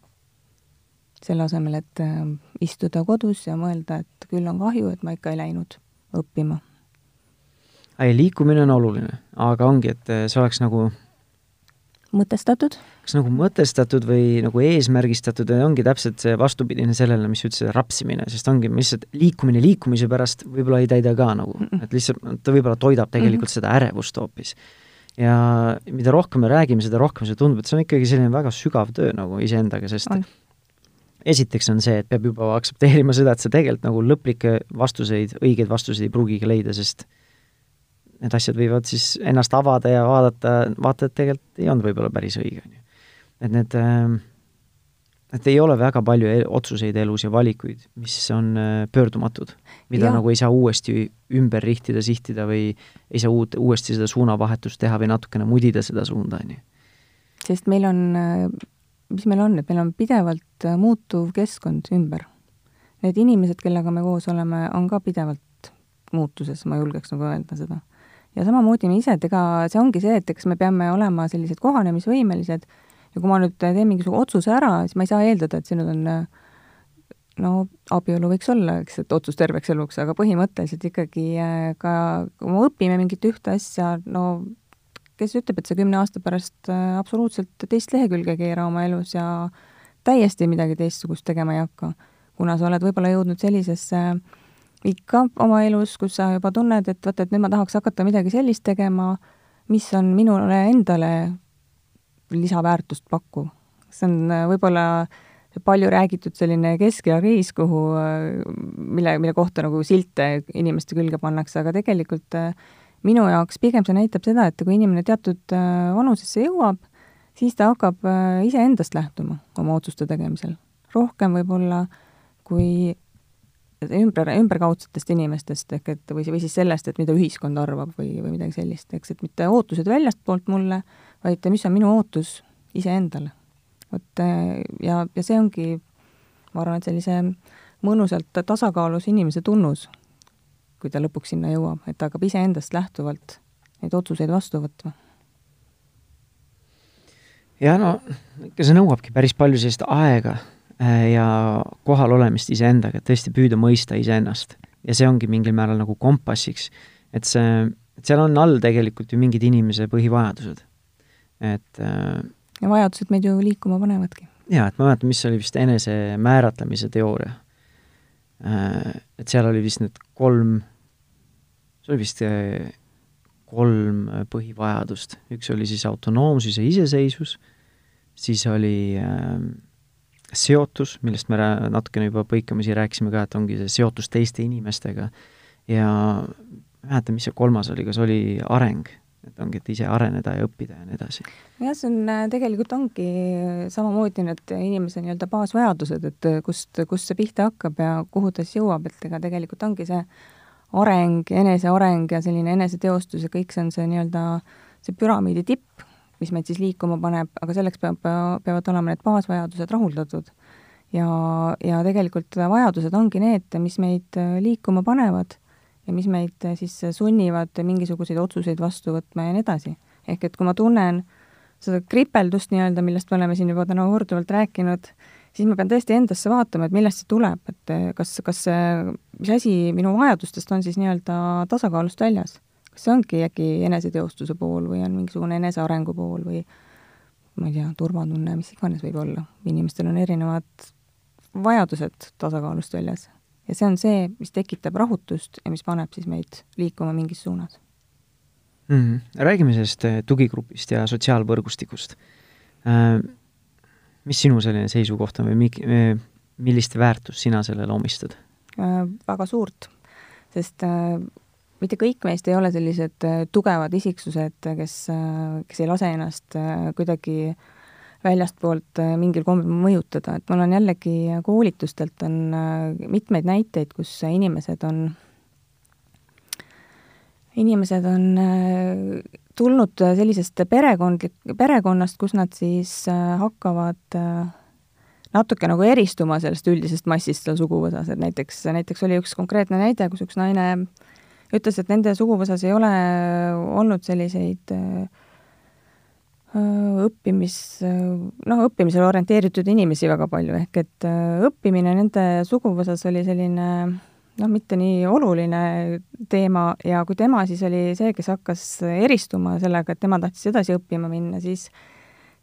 [SPEAKER 2] selle asemel, et äh, istuda kodus ja mõelda, et küll on kahju, et ma ikka ei läinud õppima.
[SPEAKER 1] ei, liikumine on oluline, aga ongi, et äh, see oleks nagu
[SPEAKER 2] mõtestatud?
[SPEAKER 1] Kas nagu mõtestatud või nagu eesmärgistatud ja ongi täpselt see vastupidine sellele, mis sa ütlesid, rapsimine, sest ongi lihtsalt liikumine liikumise pärast võib-olla ei täida ka nagu et lihtsalt ta võib-olla toidab tegelikult mm -hmm. seda ärevust hoopis. ja mida rohkem me räägime, seda rohkem see tundub, et see on ikkagi selline väga sügav töö nagu iseendaga, sest on. esiteks on see, et peab juba aktsepteerima seda, et sa tegelikult nagu lõplikke vastuseid, õigeid vastuseid ei pruugigi leida, sest need asjad võivad siis ennast avada ja vaadata, vaata, et tegelikult ei olnud võib-olla päris õige, on ju. Et need, ähm, et ei ole väga palju el otsuseid elus ja valikuid, mis on äh, pöördumatud, mida ja. nagu ei saa uuesti ümber rihtida, sihtida või ei saa uut, uuesti seda suunavahetust teha või natukene mudida seda suunda, on ju.
[SPEAKER 2] sest meil on, äh, mis meil on, et meil on pidevalt äh, muutuv keskkond ümber. Need inimesed, kellega me koos oleme, on ka pidevalt muutuses, ma julgeks nagu öelda seda ja samamoodi me ise, et ega see ongi see, et eks me peame olema sellised kohanemisvõimelised ja kui ma nüüd teen mingisuguse otsuse ära, siis ma ei saa eeldada, et sinul on no abielu võiks olla, eks, et otsus terveks eluks, aga põhimõtteliselt ikkagi äh, ka, kui me õpime mingit ühte asja, no kes ütleb, et sa kümne aasta pärast äh, absoluutselt teist lehekülge ei keera oma elus ja täiesti midagi teistsugust tegema ei hakka. kuna sa oled võib-olla jõudnud sellisesse äh, ikka oma elus, kus sa juba tunned, et vaata, et nüüd ma tahaks hakata midagi sellist tegema, mis on minule endale lisaväärtust pakkuv. see on äh, võib-olla palju räägitud selline keskea kriis, kuhu, äh, mille, mille kohta nagu silte inimeste külge pannakse, aga tegelikult äh, minu jaoks pigem see näitab seda, et kui inimene teatud vanusesse jõuab, siis ta hakkab iseendast lähtuma oma otsuste tegemisel. rohkem võib-olla kui ümber, ümberkaudsetest inimestest ehk et või, või siis sellest, et mida ühiskond arvab või, või midagi sellist, eks, et mitte ootused väljastpoolt mulle, vaid mis on minu ootus iseendale. vot ja, ja see ongi, ma arvan, et sellise mõnusalt tasakaalus inimese tunnus, kui ta lõpuks sinna jõuab, et ta hakkab iseendast lähtuvalt neid otsuseid vastu võtma.
[SPEAKER 1] ja no ikka see nõuabki päris palju sellist aega Äh, ja kohalolemist iseendaga, et tõesti püüda mõista iseennast. ja see ongi mingil määral nagu kompassiks, et see, et seal on all tegelikult ju mingid inimese põhivajadused. Et äh,
[SPEAKER 2] ja vajadused meid ju liikuma panevadki.
[SPEAKER 1] jaa, et ma mäletan, mis oli vist enesemääratlemise teooria. Äh, et seal oli vist need kolm, see oli vist kolm põhivajadust, üks oli siis autonoomsus ja iseseisvus, siis oli äh, seotus, millest me natukene juba põikamisi rääkisime ka, et ongi see seotus teiste inimestega ja ma ei mäleta, mis see kolmas oli, kas oli areng, et ongi, et ise areneda ja õppida ja nii edasi.
[SPEAKER 2] jah, see on, äh, tegelikult ongi samamoodi need inimese nii-öelda baasvajadused, et kust, kust see pihta hakkab ja kuhu ta siis jõuab, et ega tegelikult ongi see areng, eneseareng ja selline eneseteostus ja kõik see on see nii-öelda see püramiidi tipp, mis meid siis liikuma paneb, aga selleks peab, peavad olema need baasvajadused rahuldatud. ja, ja tegelikult vajadused ongi need, mis meid liikuma panevad ja mis meid siis sunnivad mingisuguseid otsuseid vastu võtma ja nii edasi. ehk et kui ma tunnen seda kripeldust nii-öelda, millest me oleme siin juba täna korduvalt rääkinud, siis ma pean tõesti endasse vaatama, et millest see tuleb, et kas, kas see, mis asi minu vajadustest on siis nii-öelda tasakaalust väljas kas see ongi äkki eneseteostuse pool või on mingisugune enesearengu pool või ma ei tea, turvatunne, mis iganes võib olla. inimestel on erinevad vajadused tasakaalust väljas. Ja see on see, mis tekitab rahutust ja mis paneb siis meid liikuma mingis suunas
[SPEAKER 1] mm. -hmm. räägime sellest äh, tugigrupist ja sotsiaalvõrgustikust äh,. mis sinu selline seisukoht on või mi-, äh, millist väärtust sina sellele omistad
[SPEAKER 2] äh,? väga suurt, sest äh, mitte kõik meist ei ole sellised äh, tugevad isiksused, kes, äh, kes ei lase ennast äh, kuidagi väljastpoolt mingil kombel mõjutada, et mul on jällegi koolitustelt on mitmeid näiteid, kus inimesed on, inimesed on tulnud sellisest perekondlik, perekonnast, kus nad siis hakkavad natuke nagu eristuma sellest üldisest massist seal suguvõsas, et näiteks, näiteks oli üks konkreetne näide, kus üks naine äh, ütles, et nende suguvõsas ei ole olnud selliseid äh, õppimis, noh, õppimisele orienteeritud inimesi väga palju, ehk et äh, õppimine nende suguvõsas oli selline noh, mitte nii oluline teema ja kui tema siis oli see, kes hakkas eristuma sellega, et tema tahtis edasi õppima minna, siis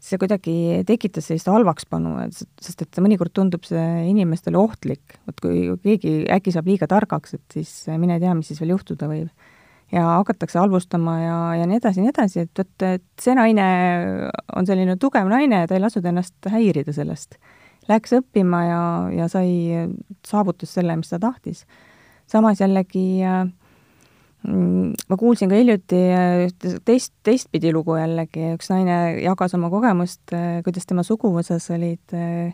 [SPEAKER 2] see kuidagi tekitas sellist halvakspanu, sest et mõnikord tundub see inimestele ohtlik, vot kui keegi äkki saab liiga targaks, et siis mine tea, mis siis veel juhtuda võib. Ja hakatakse halvustama ja, ja nii edasi ja nii edasi, et vot, et see naine on selline tugev naine ja ta ei lasknud ennast häirida sellest. Läks õppima ja, ja sai, saavutas selle, mis ta tahtis. samas jällegi äh, Mm, ma kuulsin ka hiljuti äh, ühte teist, teistpidi lugu jällegi, üks naine jagas oma kogemust, äh, kuidas tema suguvõsas olid äh,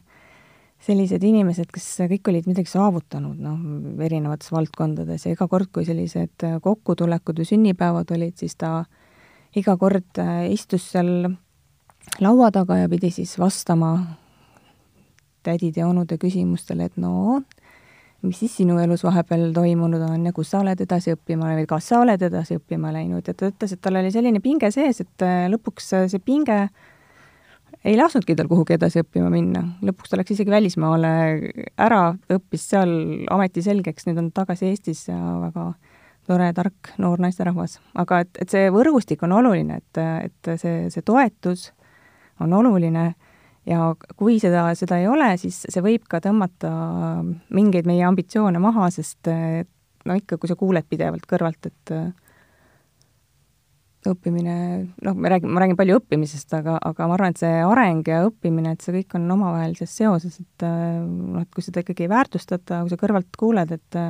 [SPEAKER 2] sellised inimesed, kes kõik olid midagi saavutanud, noh, erinevates valdkondades. Ja iga kord, kui sellised kokkutulekud või sünnipäevad olid, siis ta iga kord istus seal laua taga ja pidi siis vastama tädide ja onude küsimustele, et no mis siis sinu elus vahepeal toimunud on ja kus sa oled edasi õppima või kas sa oled edasi õppima läinud? Ja ta ütles, et tal oli selline pinge sees, et äh, lõpuks äh, see pinge ei lasknudki tal kuhugi edasi õppima minna. lõpuks ta läks isegi välismaale ära, õppis seal ameti selgeks, nüüd on tagasi Eestis ja väga tore, tark noor naisterahvas. aga et, et see võrgustik on oluline, et, et see, see toetus on oluline ja kui seda, seda ei ole, siis see võib ka tõmmata mingeid meie ambitsioone maha, sest no ikka, kui sa kuuled pidevalt kõrvalt, et õppimine, noh, me räägime, ma räägin palju õppimisest, aga, aga ma arvan, et see areng ja õppimine, et see kõik on omavahelises seoses, et noh, et kui seda ikkagi ei väärtustata, kui sa kõrvalt kuuled, et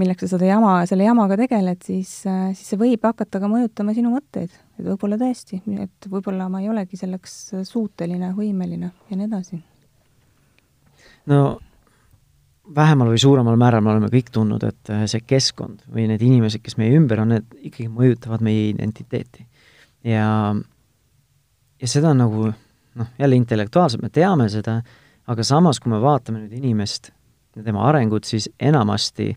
[SPEAKER 2] milleks sa seda jama, selle jamaga tegeled, siis, siis see võib hakata ka mõjutama sinu mõtteid. et võib-olla tõesti, et võib-olla ma ei olegi selleks suuteline, võimeline ja nii edasi.
[SPEAKER 1] no vähemal või suuremal määral me oleme kõik tundnud, et äh, see keskkond või need inimesed, kes meie ümber on, need ikkagi mõjutavad meie identiteeti. ja, ja seda nagu noh, jälle intellektuaalselt me teame seda, aga samas, kui me vaatame nüüd inimest ja tema arengut, siis enamasti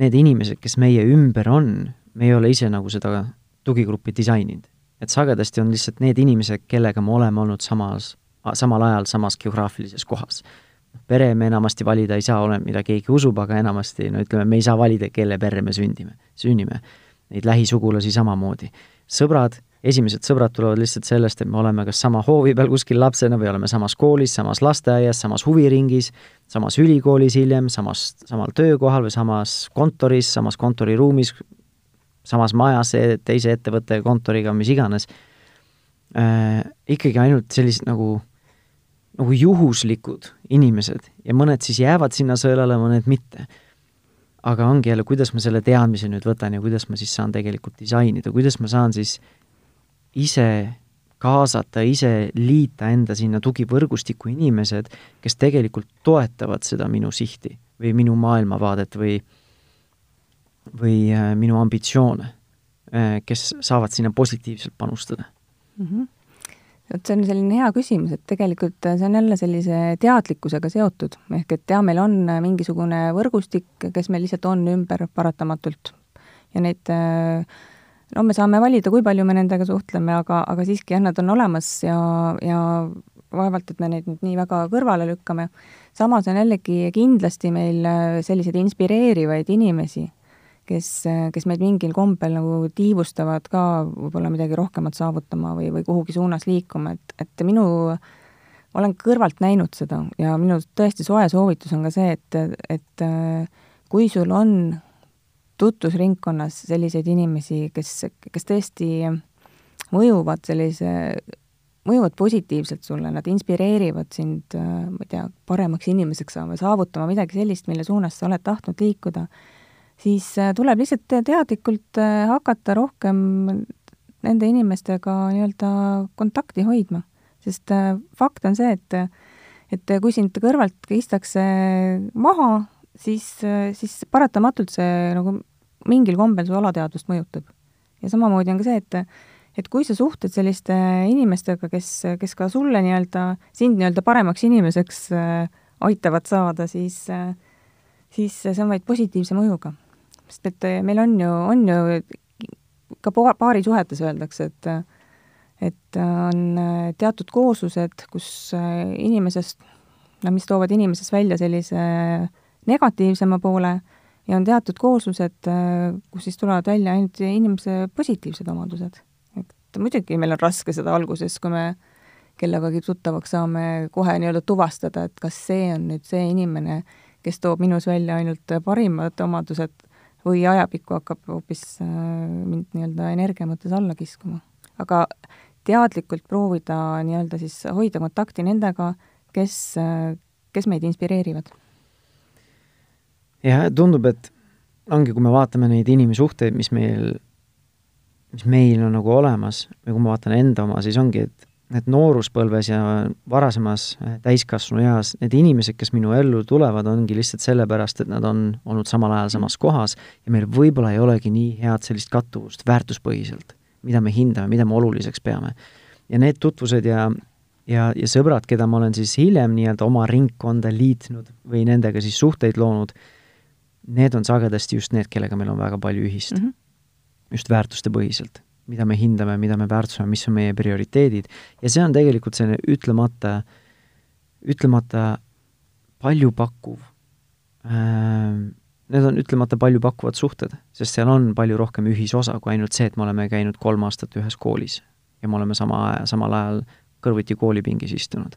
[SPEAKER 1] need inimesed, kes meie ümber on, me ei ole ise nagu seda tugigruppi disaininud. et sagedasti on lihtsalt need inimesed, kellega me oleme olnud samas, samal ajal samas geograafilises kohas pere me enamasti valida ei saa, oleneb, mida keegi usub, aga enamasti no ütleme, me ei saa valida, kelle perre me sündime, sünnime. Neid lähisugulasi samamoodi. sõbrad, esimesed sõbrad tulevad lihtsalt sellest, et me oleme kas sama hoovi peal kuskil lapsena või oleme samas koolis, samas lasteaias, samas huviringis, samas ülikoolis hiljem, samas, samal töökohal või samas kontoris, samas kontoriruumis, samas majas teise ettevõtte kontoriga, mis iganes äh,, ikkagi ainult sellised nagu nagu juhuslikud inimesed ja mõned siis jäävad sinna sõelale, mõned mitte. aga ongi jälle, kuidas ma selle teadmise nüüd võtan ja kuidas ma siis saan tegelikult disainida, kuidas ma saan siis ise kaasata, ise liita enda sinna tugivõrgustikku inimesed, kes tegelikult toetavad seda minu sihti või minu maailmavaadet või, või äh, minu ambitsioone, äh, kes saavad sinna positiivselt panustada mm.
[SPEAKER 2] -hmm vot see on selline hea küsimus, et tegelikult see on jälle sellise teadlikkusega seotud, ehk et jah, meil on mingisugune võrgustik, kes meil lihtsalt on ümber paratamatult. ja neid no me saame valida, kui palju me nendega suhtleme, aga, aga siiski jah, nad on olemas ja, ja vaevalt, et me neid nüüd nii väga kõrvale lükkame. samas on jällegi kindlasti meil selliseid inspireerivaid inimesi kes, kes meid mingil kombel nagu tiivustavad ka võib-olla midagi rohkemat saavutama või, või kuhugi suunas liikuma, et, et minu, olen kõrvalt näinud seda ja minu tõesti soe soovitus on ka see, et, et kui sul on tutvusringkonnas selliseid inimesi, kes, kes tõesti mõjuvad sellise, mõjuvad positiivselt sulle, nad inspireerivad sind, ma ei tea, paremaks inimeseks saama, saavutama midagi sellist, mille suunas sa oled tahtnud liikuda siis äh, tuleb lihtsalt teadlikult äh, hakata rohkem nende inimestega nii-öelda kontakti hoidma. sest äh, fakt on see, et et kui sind kõrvalt istakse maha, siis, siis paratamatult see nagu mingil kombel su alateadvust mõjutab. ja samamoodi on ka see, et et kui sa suhtled selliste inimestega, kes, kes ka sulle nii-öelda, sind nii-öelda paremaks inimeseks aitavad saada, siis siis see on vaid positiivse mõjuga sest et eh, meil on ju, on ju ka paarisuhetes öeldakse, et et on eh, teatud kooslused, kus eh, inimesest, no mis toovad inimeses välja sellise negatiivsema poole ja on teatud kooslused, kus siis tulevad välja ainult inimese positiivsed omadused. et muidugi meil on raske seda alguses, kui me kellegagi tuttavaks saame, kohe nii-öelda tuvastada, et kas see on nüüd see inimene, kes toob minus välja ainult parimad omadused või ajapikku hakkab hoopis äh, mind nii-öelda energia mõttes alla kiskuma. aga teadlikult proovida nii-öelda siis hoida kontakti nendega, kes, äh, kes meid inspireerivad.
[SPEAKER 1] jah, tundub, et ongi, kui me vaatame neid inimsuhteid, mis meil, mis meil on nagu olemas või kui ma vaatan enda oma, siis ongi, et need nooruspõlves ja varasemas äh, täiskasvanueas, need inimesed, kes minu ellu tulevad, ongi lihtsalt sellepärast, et nad on olnud samal ajal samas kohas ja meil võib-olla ei olegi nii head sellist kattuvust väärtuspõhiselt, mida me hindame, mida me oluliseks peame. ja need tutvused ja, ja, ja sõbrad, keda ma olen siis hiljem nii-öelda oma ringkonda liitnud või nendega siis suhteid loonud, need on sagedasti just need, kellega meil on väga palju ühist mm. -hmm. just väärtuste põhiselt mida me hindame, mida me väärtusame, mis on meie prioriteedid ja see on tegelikult selline ütlemata, ütlemata paljupakkuv äh, Need on ütlemata paljupakkuvad suhted, sest seal on palju rohkem ühisosa kui ainult see, et me oleme käinud kolm aastat ühes koolis ja me oleme sama, samal ajal kõrvuti koolipingis istunud.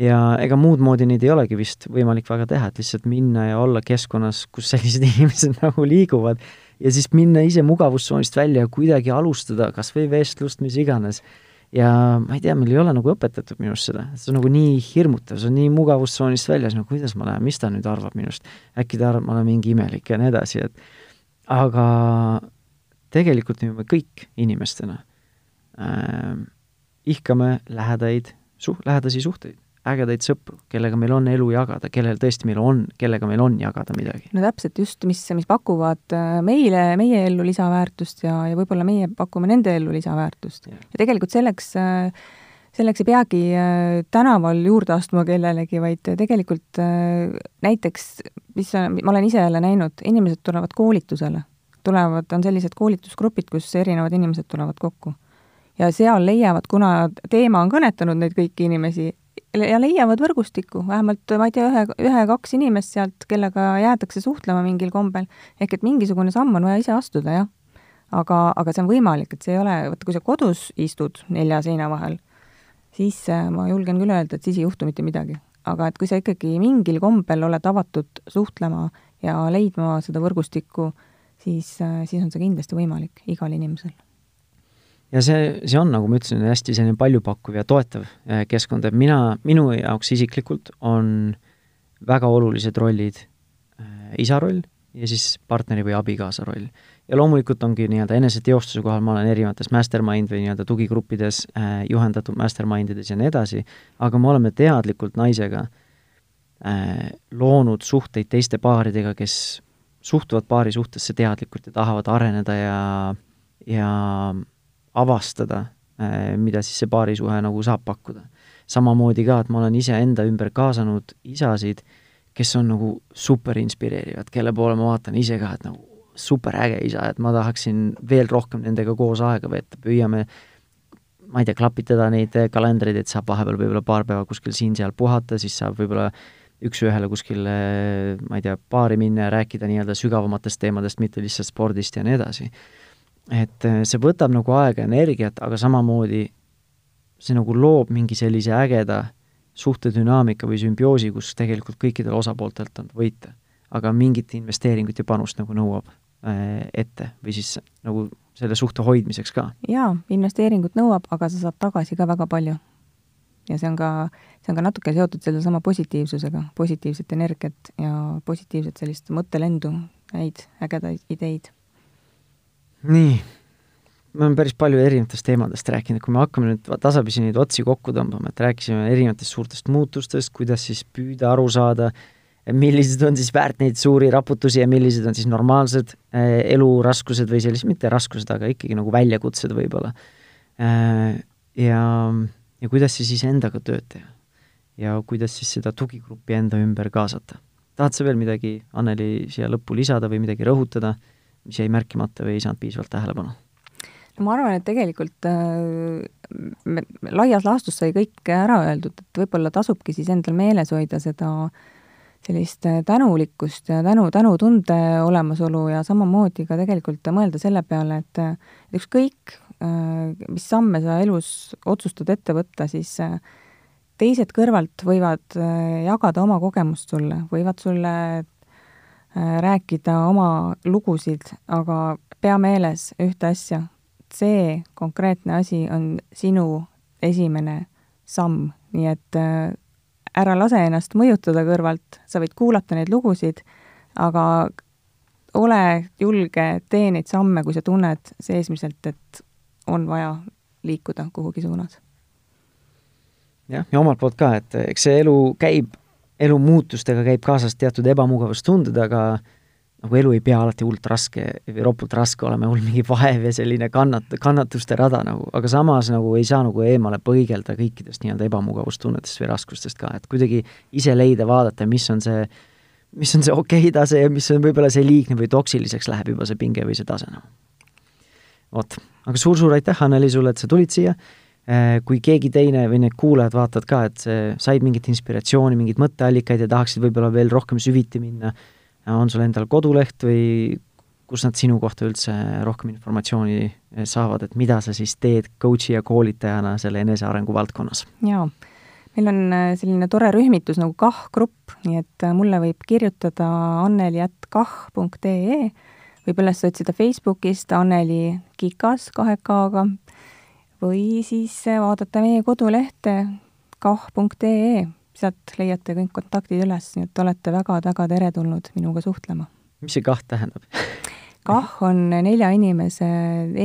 [SPEAKER 1] ja ega muud moodi neid ei olegi vist võimalik väga teha, et lihtsalt minna ja olla keskkonnas, kus sellised inimesed nagu liiguvad ja siis minna ise mugavustsoonist välja ja kuidagi alustada kas või vestlust, mis iganes. ja ma ei tea, meil ei ole nagu õpetatud minu arust seda, see on nagu nii hirmutav, see on nii mugavustsoonist väljas, no kuidas ma lähen, mis ta nüüd arvab minust, äkki ta arvab, ma olen mingi imelik ja nii edasi, et aga tegelikult me kõik inimestena äh, ihkame lähedaid suh-, lähedasi suhteid ägedaid sõpru, kellega meil on elu jagada, kellel tõesti meil on, kellega meil on jagada midagi.
[SPEAKER 2] no täpselt just, mis, mis pakuvad äh, meile, meie ellu lisaväärtust ja, ja võib-olla meie pakume nende ellu lisaväärtust. ja tegelikult selleks äh, selleks ei peagi äh, tänaval juurde astuma kellelegi, vaid tegelikult näiteks, mis ma olen ise jälle näinud, inimesed tulevad koolitusele, tulevad, on sellised koolitusgrupid, kus erinevad inimesed tulevad kokku ja seal leiavad, kuna teema on kõnetanud neid kõiki inimesi, ja leiavad võrgustikku, vähemalt ma ei tea, ühe, ühe-kaks inimest sealt, kellega jäädakse suhtlema mingil kombel, ehk et mingisugune samm on vaja ise astuda, jah. aga, aga see on võimalik, et see ei ole, vaata kui sa kodus istud nelja seina vahel, siis äh, ma julgen küll öelda, et siis ei juhtu mitte midagi. aga et kui sa ikkagi mingil kombel oled avatud suhtlema ja leidma seda võrgustikku, siis, äh, siis on see kindlasti võimalik igal inimesel
[SPEAKER 1] ja see, see on, nagu ma ütlesin, hästi selline paljupakkuv ja toetav äh, keskkond, et mina, minu jaoks isiklikult on väga olulised rollid äh, isa roll ja siis partneri või abikaasa roll. ja loomulikult ongi nii-öelda eneseteostuse kohal, ma olen erinevates mastermind või nii-öelda tugigruppides äh,, juhendatud mastermind ides ja nii edasi, aga me oleme teadlikult naisega äh, loonud suhteid teiste paaridega, kes suhtuvad paari suhtesse teadlikult ja tahavad areneda ja, ja avastada, äh, mida siis see paarisuhe nagu saab pakkuda. samamoodi ka, et ma olen iseenda ümber kaasanud isasid, kes on nagu super inspireerivad, kelle poole ma vaatan ise ka, et nagu super äge isa, et ma tahaksin veel rohkem nendega koos aega veeta, püüame ma ei tea, klapitada neid kalendreid, et saab vahepeal võib-olla paar päeva kuskil siin-seal puhata, siis saab võib-olla üks-ühele kuskil, ma ei tea, baari minna ja rääkida nii-öelda sügavamatest teemadest, mitte lihtsalt spordist ja nii edasi et äh, see võtab nagu aega, energiat, aga samamoodi see nagu loob mingi sellise ägeda suhtedünaamika või sümbioosi, kus tegelikult kõikidel osapooltelt on võita. aga mingit investeeringut ja panust nagu nõuab äh, ette või siis nagu selle suhte hoidmiseks ka.
[SPEAKER 2] jaa, investeeringut nõuab, aga sa saad tagasi ka väga palju. ja see on ka, see on ka natuke seotud sellesama positiivsusega, positiivset energiat ja positiivset sellist mõttelendu, häid ägedaid ideid
[SPEAKER 1] nii, me oleme päris palju erinevatest teemadest rääkinud, kui me hakkame nüüd tasapisi neid otsi kokku tõmbama, et rääkisime erinevatest suurtest muutustest, kuidas siis püüda aru saada, millised on siis väärt neid suuri raputusi ja millised on siis normaalsed äh, eluraskused või sellised, mitte raskused, aga ikkagi nagu väljakutsed võib-olla äh,. ja, ja kuidas siis endaga tööd teha. ja kuidas siis seda tugigruppi enda ümber kaasata. tahad sa veel midagi, Anneli, siia lõppu lisada või midagi rõhutada? Mis jäi märkimata või ei saanud piisavalt tähelepanu?
[SPEAKER 2] no ma arvan, et tegelikult äh, me, laias laastus sai kõik ära öeldud, et võib-olla tasubki siis endal meeles hoida seda sellist äh, tänulikkust ja tänu, tänutunde olemasolu ja samamoodi ka tegelikult mõelda selle peale, et ükskõik, äh, mis samme sa elus otsustad ette võtta, siis teised kõrvalt võivad jagada oma kogemust sulle, võivad sulle Äh, rääkida oma lugusid, aga pea meeles ühte asja, see konkreetne asi on sinu esimene samm, nii et äh, ära lase ennast mõjutada kõrvalt, sa võid kuulata neid lugusid, aga ole julge, tee neid samme, kui sa tunned seesmiselt, et on vaja liikuda kuhugi suunas.
[SPEAKER 1] jah, ja omalt poolt ka, et eks see elu käib elu muutustega käib kaasas teatud ebamugavustunded, aga nagu elu ei pea alati hullult raske või ropult raske olema, hull mingi vaev ja selline kannat-, kannatuste rada nagu, aga samas nagu ei saa nagu eemale põigelda kõikidest nii-öelda ebamugavusttunnetest või raskustest ka, et kuidagi ise leida, vaadata, mis on see, mis on see okei okay tase ja mis on võib-olla see liigne või toksiliseks läheb juba see pinge või see tase nagu. vot, aga suur-suur aitäh, Anneli, sulle, et sa tulid siia kui keegi teine või need kuulajad vaatavad ka, et said mingit inspiratsiooni, mingeid mõtteallikaid ja tahaksid võib-olla veel rohkem süviti minna, äh, on sul endal koduleht või kus nad sinu kohta üldse rohkem informatsiooni äh, saavad, et mida sa siis teed coach'i ja koolitajana selle enesearengu valdkonnas?
[SPEAKER 2] jaa, meil on selline tore rühmitus nagu KAH-grupp, nii et mulle võib kirjutada anneli.kah.ee, võib üles otsida Facebookist Anneli Kikas kahe K-ga või siis vaadata meie kodulehte kah.ee, sealt leiate kõik kontaktid üles, nii et olete väga-väga teretulnud minuga suhtlema.
[SPEAKER 1] mis see kah tähendab
[SPEAKER 2] kah on nelja inimese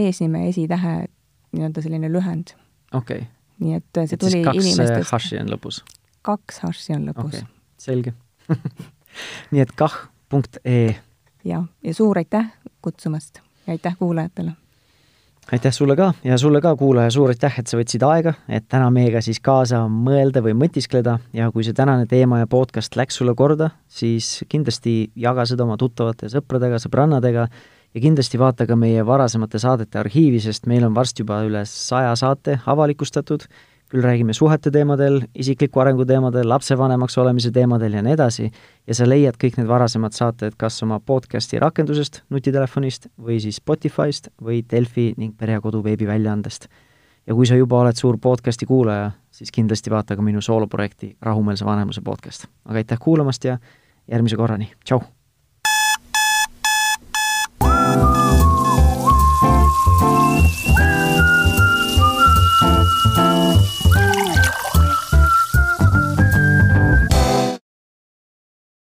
[SPEAKER 2] eesnime esitähe nii-öelda selline lühend.
[SPEAKER 1] okei okay..
[SPEAKER 2] nii et see et tuli
[SPEAKER 1] inimestest.
[SPEAKER 2] inimestest.
[SPEAKER 1] hashi on lõpus?
[SPEAKER 2] kaks haši on lõpus
[SPEAKER 1] okei, selge nii et kah punkt ee
[SPEAKER 2] ja, ja suur aitäh kutsumast ja aitäh kuulajatele!
[SPEAKER 1] Aitäh sulle ka ja sulle ka, kuulaja, suur aitäh, et sa võtsid aega, et täna meiega siis kaasa mõelda või mõtiskleda. Ja kui see tänane teema ja podcast läks sulle korda, siis kindlasti jaga seda oma tuttavate sõpradega, sõbrannadega ja kindlasti vaata ka meie varasemate saadete arhiivi, sest meil on varsti juba üle saja saate avalikustatud, küll räägime suhete teemadel, isikliku arengu teemadel, lapsevanemaks olemise teemadel ja nii edasi, ja sa leiad kõik need varasemad saated kas oma podcasti rakendusest, nutitelefonist või siis Spotify'st või Delfi ning Perekodu veebiväljaandest. ja kui sa juba oled suur podcasti kuulaja, siis kindlasti vaata ka minu sooloprojekti Rahumeelse vanemluse podcast. aga aitäh kuulamast ja järgmise korrani, tšau!